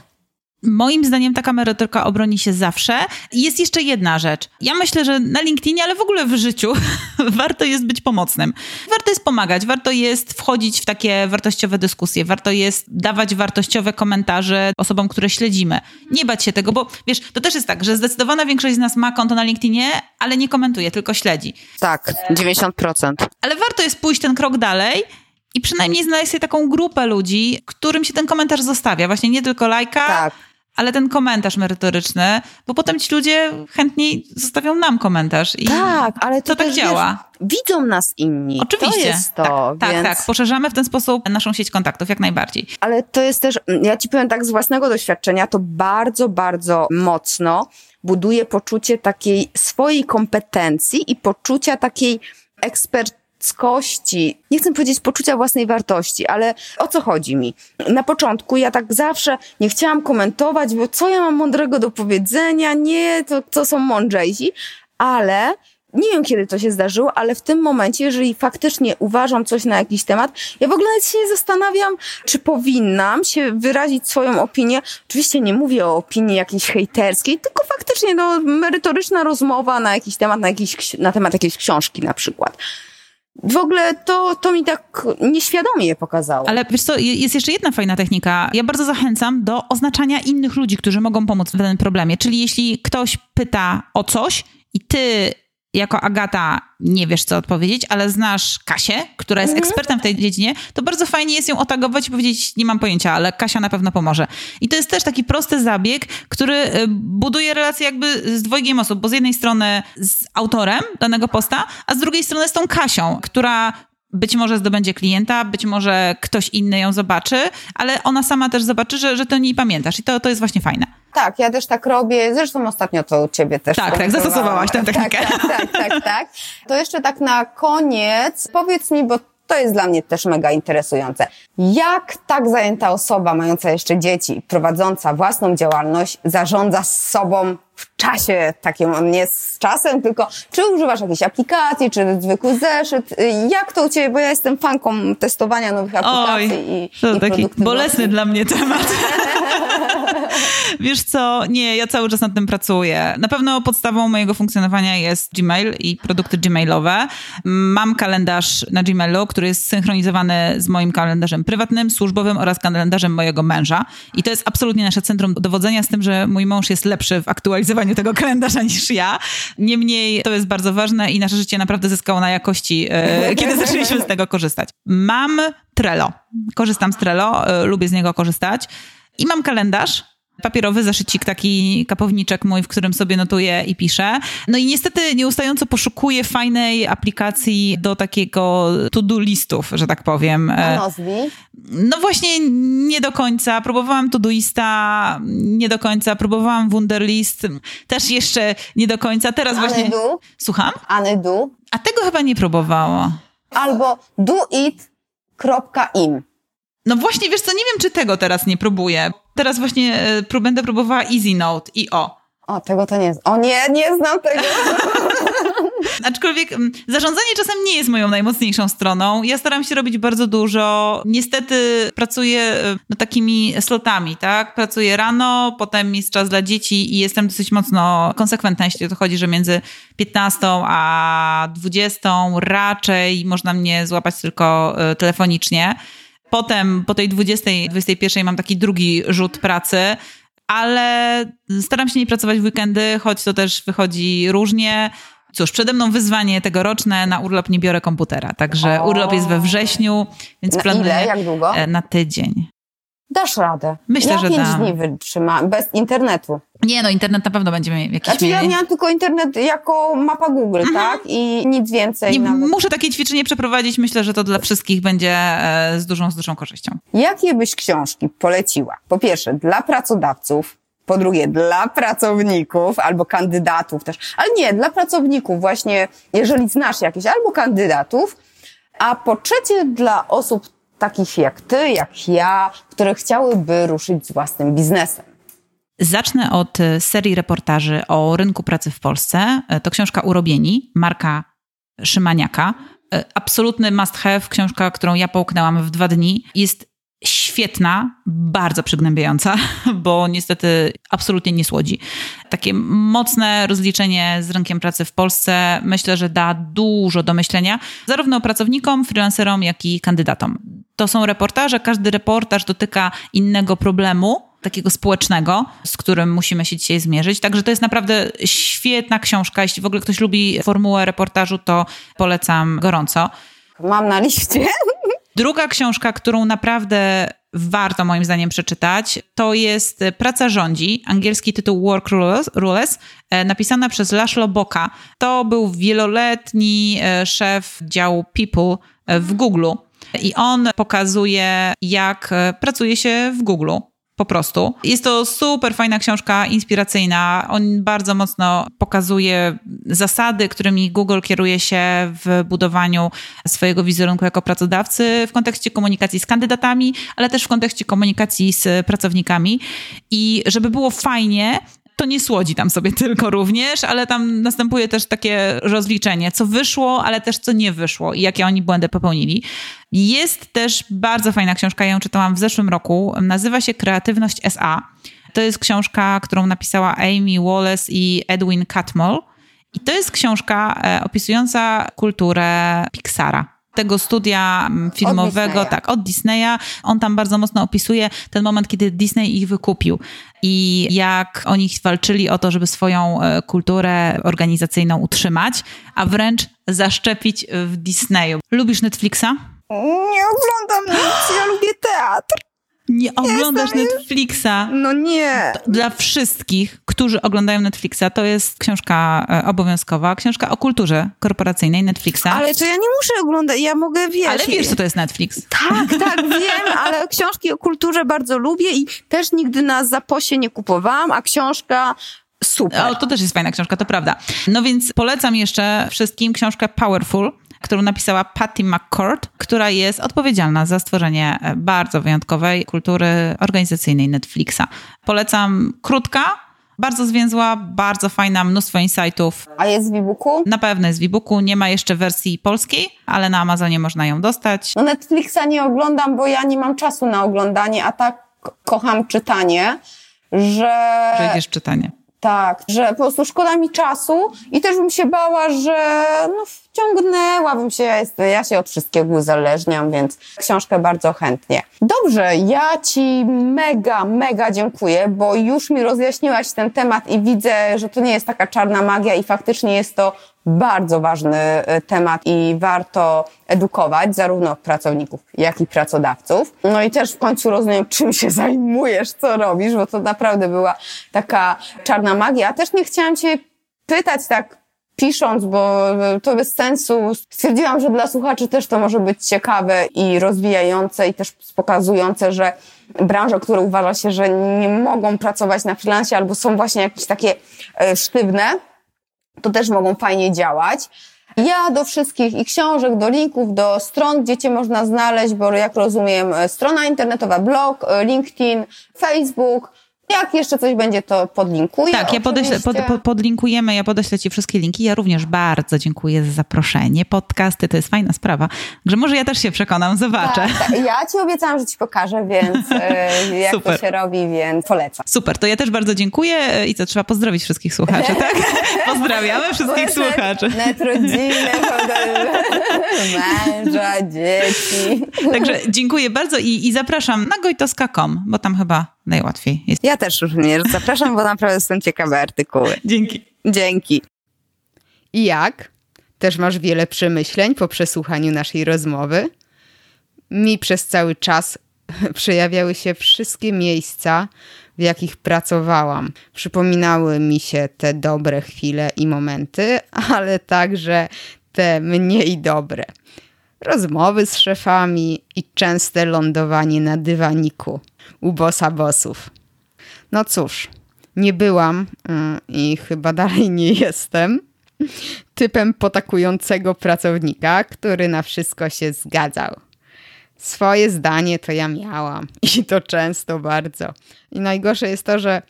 Moim zdaniem taka merytoryka obroni się zawsze. I jest jeszcze jedna rzecz. Ja myślę, że na LinkedInie, ale w ogóle w życiu warto jest być pomocnym. Warto jest pomagać, warto jest wchodzić w takie wartościowe dyskusje, warto jest dawać wartościowe komentarze osobom, które śledzimy. Nie bać się tego, bo wiesz, to też jest tak, że zdecydowana większość z nas ma konto na LinkedInie, ale nie komentuje, tylko śledzi. Tak, 90%. Ale warto jest pójść ten krok dalej i przynajmniej znaleźć sobie taką grupę ludzi, którym się ten komentarz zostawia. Właśnie nie tylko lajka, tak ale ten komentarz merytoryczny, bo potem ci ludzie chętniej zostawią nam komentarz. I tak, ale to, to tak działa. Wiesz, widzą nas inni. Oczywiście. To jest to. Tak, więc... tak, tak. Poszerzamy w ten sposób naszą sieć kontaktów, jak najbardziej. Ale to jest też, ja ci powiem tak z własnego doświadczenia, to bardzo, bardzo mocno buduje poczucie takiej swojej kompetencji i poczucia takiej eksperckości, nie chcę powiedzieć poczucia własnej wartości, ale o co chodzi mi? Na początku ja tak zawsze nie chciałam komentować, bo co ja mam mądrego do powiedzenia, nie, to, to są mądrzejsi, ale nie wiem, kiedy to się zdarzyło, ale w tym momencie, jeżeli faktycznie uważam coś na jakiś temat, ja w ogóle nawet się nie zastanawiam, czy powinnam się wyrazić swoją opinię. Oczywiście nie mówię o opinii jakiejś hejterskiej, tylko faktycznie no, merytoryczna rozmowa na jakiś temat, na, jakiś, na temat jakiejś książki na przykład. W ogóle to, to mi tak nieświadomie pokazało. Ale wiesz co, jest jeszcze jedna fajna technika. Ja bardzo zachęcam do oznaczania innych ludzi, którzy mogą pomóc w danym problemie. Czyli jeśli ktoś pyta o coś i ty jako Agata nie wiesz, co odpowiedzieć, ale znasz Kasię, która jest mhm. ekspertem w tej dziedzinie, to bardzo fajnie jest ją otagować i powiedzieć, nie mam pojęcia, ale Kasia na pewno pomoże. I to jest też taki prosty zabieg, który y, buduje relację jakby z dwojgiem osób, bo z jednej strony z autorem danego posta, a z drugiej strony z tą Kasią, która być może zdobędzie klienta, być może ktoś inny ją zobaczy, ale ona sama też zobaczy, że, że to nie pamiętasz i to, to jest właśnie fajne. Tak, ja też tak robię. Zresztą ostatnio to u ciebie też. Tak, tak, zastosowałaś tę technikę. Tak, tak, tak, tak, tak. To jeszcze tak na koniec, powiedz mi, bo to jest dla mnie też mega interesujące. Jak tak zajęta osoba, mająca jeszcze dzieci, prowadząca własną działalność, zarządza z sobą w czasie takim, nie z czasem, tylko czy używasz jakiejś aplikacji, czy zwykły zeszyt? Jak to u Ciebie, bo ja jestem fanką testowania nowych aplikacji Oj, i To i taki bolesny dla mnie temat. Wiesz co, nie, ja cały czas nad tym pracuję. Na pewno podstawą mojego funkcjonowania jest Gmail i produkty gmailowe. Mam kalendarz na Gmailu, który jest synchronizowany z moim kalendarzem prywatnym, służbowym oraz kalendarzem mojego męża. I to jest absolutnie nasze centrum dowodzenia z tym, że mój mąż jest lepszy w aktualizowaniu tego kalendarza niż ja. Niemniej to jest bardzo ważne i nasze życie naprawdę zyskało na jakości, e, kiedy zaczęliśmy z tego korzystać. Mam Trello. Korzystam z Trello, e, lubię z niego korzystać. I mam kalendarz, papierowy zaszycik, taki kapowniczek mój, w którym sobie notuję i piszę. No i niestety nieustająco poszukuję fajnej aplikacji do takiego to-do listów, że tak powiem. A nazwij? No właśnie nie do końca. Próbowałam Todoista, nie do końca. Próbowałam Wunderlist, też jeszcze nie do końca. Teraz Anydu? właśnie... Słucham? Anydu? A tego chyba nie próbowała. Albo doit.im. No właśnie, wiesz co, nie wiem, czy tego teraz nie próbuję. Teraz właśnie e, będę próbowała EasyNote i o. O, tego to nie O nie, nie znam tego. Aczkolwiek mm, zarządzanie czasem nie jest moją najmocniejszą stroną. Ja staram się robić bardzo dużo. Niestety pracuję e, no, takimi slotami, tak? Pracuję rano, potem jest czas dla dzieci i jestem dosyć mocno konsekwentna, jeśli o to chodzi, że między 15 a 20 raczej można mnie złapać tylko e, telefonicznie. Potem po tej 20, 21 mam taki drugi rzut pracy, ale staram się nie pracować w weekendy, choć to też wychodzi różnie. Cóż, przede mną wyzwanie tegoroczne, na urlop nie biorę komputera, także o. urlop jest we wrześniu, więc na planuję ile? Jak długo? E, na tydzień. Dasz radę. Myślę, ja że pięć dam. dni wytrzymam, bez internetu. Nie no, internet na pewno będziemy jakiś Znaczy ja miałam tylko internet jako mapa Google, Mhm. tak? I nic więcej Nie, nawet. muszę takie ćwiczenie przeprowadzić. Myślę, że to dla wszystkich będzie e, z dużą, z dużą korzyścią. Jakie byś książki poleciła? Po pierwsze, dla pracodawców, po drugie, dla pracowników albo kandydatów też, ale nie, dla pracowników właśnie, jeżeli znasz jakieś, albo kandydatów, a po trzecie, dla osób takich jak ty, jak ja, które chciałyby ruszyć z własnym biznesem. Zacznę od e, serii reportaży o rynku pracy w Polsce. E, To książka Urobieni, Marka Szymaniaka. E, Absolutny must have, książka, którą ja połknęłam w dwa dni. Jest świetna, bardzo przygnębiająca, bo niestety absolutnie nie słodzi. Takie mocne rozliczenie z rynkiem pracy w Polsce myślę, że da dużo do myślenia, zarówno pracownikom, freelancerom, jak i kandydatom. To są reportaże, każdy reportaż dotyka innego problemu, takiego społecznego, z którym musimy się dzisiaj zmierzyć. Także to jest naprawdę świetna książka. Jeśli w ogóle ktoś lubi formułę reportażu, to polecam gorąco. Mam na liście. Druga książka, którą naprawdę warto moim zdaniem przeczytać. To jest Praca rządzi, angielski tytuł Work Rules, Rules napisana przez Laszlo Boka. To był wieloletni szef działu People w Google. I on pokazuje, jak pracuje się w Google po prostu. Jest to super fajna książka, inspiracyjna. On bardzo mocno pokazuje zasady, którymi Google kieruje się w budowaniu swojego wizerunku jako pracodawcy w kontekście komunikacji z kandydatami, ale też w kontekście komunikacji z pracownikami. I żeby było fajnie, to nie słodzi tam sobie tylko również, ale tam następuje też takie rozliczenie, co wyszło, ale też co nie wyszło i jakie oni błędy popełnili. Jest też bardzo fajna książka, ja ją czytałam w zeszłym roku, nazywa się Kreatywność SA. To jest książka, którą napisała Amy Wallace i Edwin Catmull. I to jest książka e, opisująca kulturę Pixara tego studia mm, filmowego, od tak, od Disneya. On tam bardzo mocno opisuje ten moment, kiedy Disney ich wykupił i jak oni walczyli o to, żeby swoją e, kulturę organizacyjną utrzymać, a wręcz zaszczepić w Disneyu. Lubisz Netflixa? Nie oglądam nic, ja lubię teatr. Nie oglądasz Netflixa. No nie. Dla wszystkich, którzy oglądają Netflixa, to jest książka e, obowiązkowa, książka o kulturze korporacyjnej Netflixa. Ale to ja nie muszę oglądać, ja mogę wiedzieć. Ale wiesz, co to jest Netflix. Tak, tak, wiem, ale książki o kulturze bardzo lubię i też nigdy na zaposie nie kupowałam, a książka super. O, to też jest fajna książka, to prawda. No więc polecam jeszcze wszystkim książkę Powerful którą napisała Patty McCord, która jest odpowiedzialna za stworzenie e, bardzo wyjątkowej kultury organizacyjnej Netflixa. Polecam krótka, bardzo zwięzła, bardzo fajna, mnóstwo insightów. A jest w e-booku? Na pewno jest w e-booku, nie ma jeszcze wersji polskiej, ale na Amazonie można ją dostać. No Netflixa nie oglądam, bo ja nie mam czasu na oglądanie, a tak kocham czytanie, że... Że idziesz czytanie. Tak, że po prostu szkoda mi czasu i też bym się bała, że no, wciągnęłabym się, ja się od wszystkiego uzależniam, więc książkę bardzo chętnie. Dobrze, ja Ci mega, mega dziękuję, bo już mi rozjaśniłaś ten temat i widzę, że to nie jest taka czarna magia i faktycznie jest to bardzo ważny e, temat i warto edukować zarówno pracowników, jak i pracodawców. No i też w końcu rozumiem, czym się zajmujesz, co robisz, bo to naprawdę była taka czarna magia. A też nie chciałam Cię pytać tak pisząc, bo to bez sensu. Stwierdziłam, że dla słuchaczy też to może być ciekawe i rozwijające i też pokazujące, że branże, które uważa się, że nie mogą pracować na freelance albo są właśnie jakieś takie e, sztywne, to też mogą fajnie działać. Ja do wszystkich i książek, do linków, do stron, gdzie Cię można znaleźć, bo jak rozumiem, e, strona internetowa, blog, e, LinkedIn, Facebook, jak jeszcze coś będzie, to podlinkuję. Tak, ja podeślę, pod, pod, podlinkujemy, ja podeślę Ci wszystkie linki. Ja również bardzo dziękuję za zaproszenie. Podcasty to jest fajna sprawa, że może ja też się przekonam, zobaczę. Tak, tak. Ja Ci obiecałam, że Ci pokażę, więc yy, jak Super. to się robi, więc polecam. Super, to ja też bardzo dziękuję i co, trzeba pozdrowić wszystkich słuchaczy, tak? Pozdrawiamy wszystkich słuchaczy. Net rodzinę, męża, dzieci. Także dziękuję bardzo i, i zapraszam na gojtoska.com, bo tam chyba najłatwiej jest. Ja też również zapraszam, bo naprawdę są ciekawe artykuły. Dzięki. Dzięki. I jak? Też masz wiele przemyśleń po przesłuchaniu naszej rozmowy? Mi przez cały czas przejawiały się wszystkie miejsca, w jakich pracowałam. Przypominały mi się te dobre chwile i momenty, ale także te mniej dobre. Rozmowy z szefami i częste lądowanie na dywaniku u bossa bossów. No cóż, nie byłam mm, i chyba dalej nie jestem typem potakującego pracownika, który na wszystko się zgadzał. Swoje zdanie to ja miałam i to często bardzo. I najgorsze jest to, że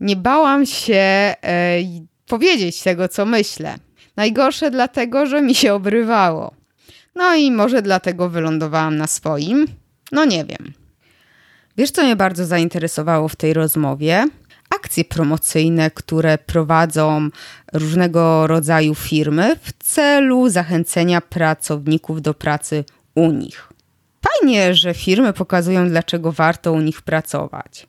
nie bałam się e, powiedzieć tego, co myślę. Najgorsze dlatego, że mi się obrywało. No i może dlatego wylądowałam na swoim. No nie wiem. Wiesz, co mnie bardzo zainteresowało w tej rozmowie? Akcje promocyjne, które prowadzą różnego rodzaju firmy w celu zachęcenia pracowników do pracy u nich. Fajnie, że firmy pokazują, dlaczego warto u nich pracować.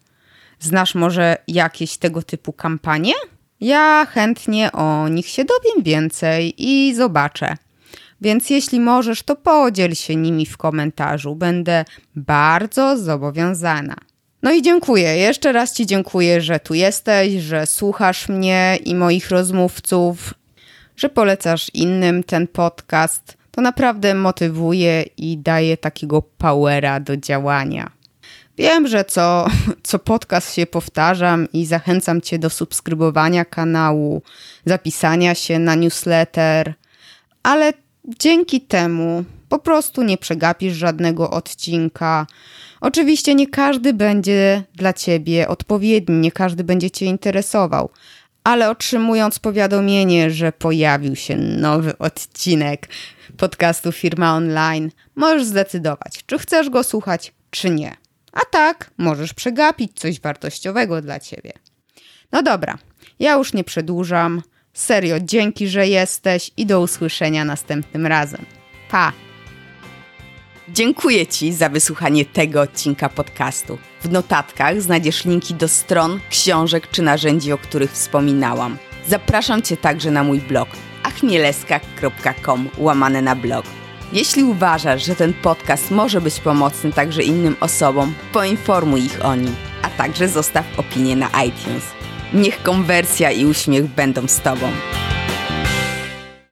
Znasz może jakieś tego typu kampanie? Ja chętnie o nich się dowiem więcej i zobaczę. Więc jeśli możesz, to podziel się nimi w komentarzu. Będę bardzo zobowiązana. No i dziękuję. Jeszcze raz Ci dziękuję, że tu jesteś, że słuchasz mnie i moich rozmówców, że polecasz innym ten podcast. To naprawdę motywuje i daje takiego powera do działania. Wiem, że co, co podcast się powtarzam i zachęcam Cię do subskrybowania kanału, zapisania się na newsletter, ale dzięki temu po prostu nie przegapisz żadnego odcinka. Oczywiście nie każdy będzie dla Ciebie odpowiedni, nie każdy będzie Cię interesował, ale otrzymując powiadomienie, że pojawił się nowy odcinek podcastu Firma Online, możesz zdecydować, czy chcesz go słuchać, czy nie. A tak, możesz przegapić coś wartościowego dla ciebie. No dobra, ja już nie przedłużam. Serio, dzięki, że jesteś i do usłyszenia następnym razem. Pa! Dziękuję Ci za wysłuchanie tego odcinka podcastu. W notatkach znajdziesz linki do stron, książek czy narzędzi, o których wspominałam. Zapraszam Cię także na mój blog achmieleska.com łamane na blog. Jeśli uważasz, że ten podcast może być pomocny także innym osobom, poinformuj ich o nim, a także zostaw opinię na iTunes. Niech konwersja i uśmiech będą z Tobą.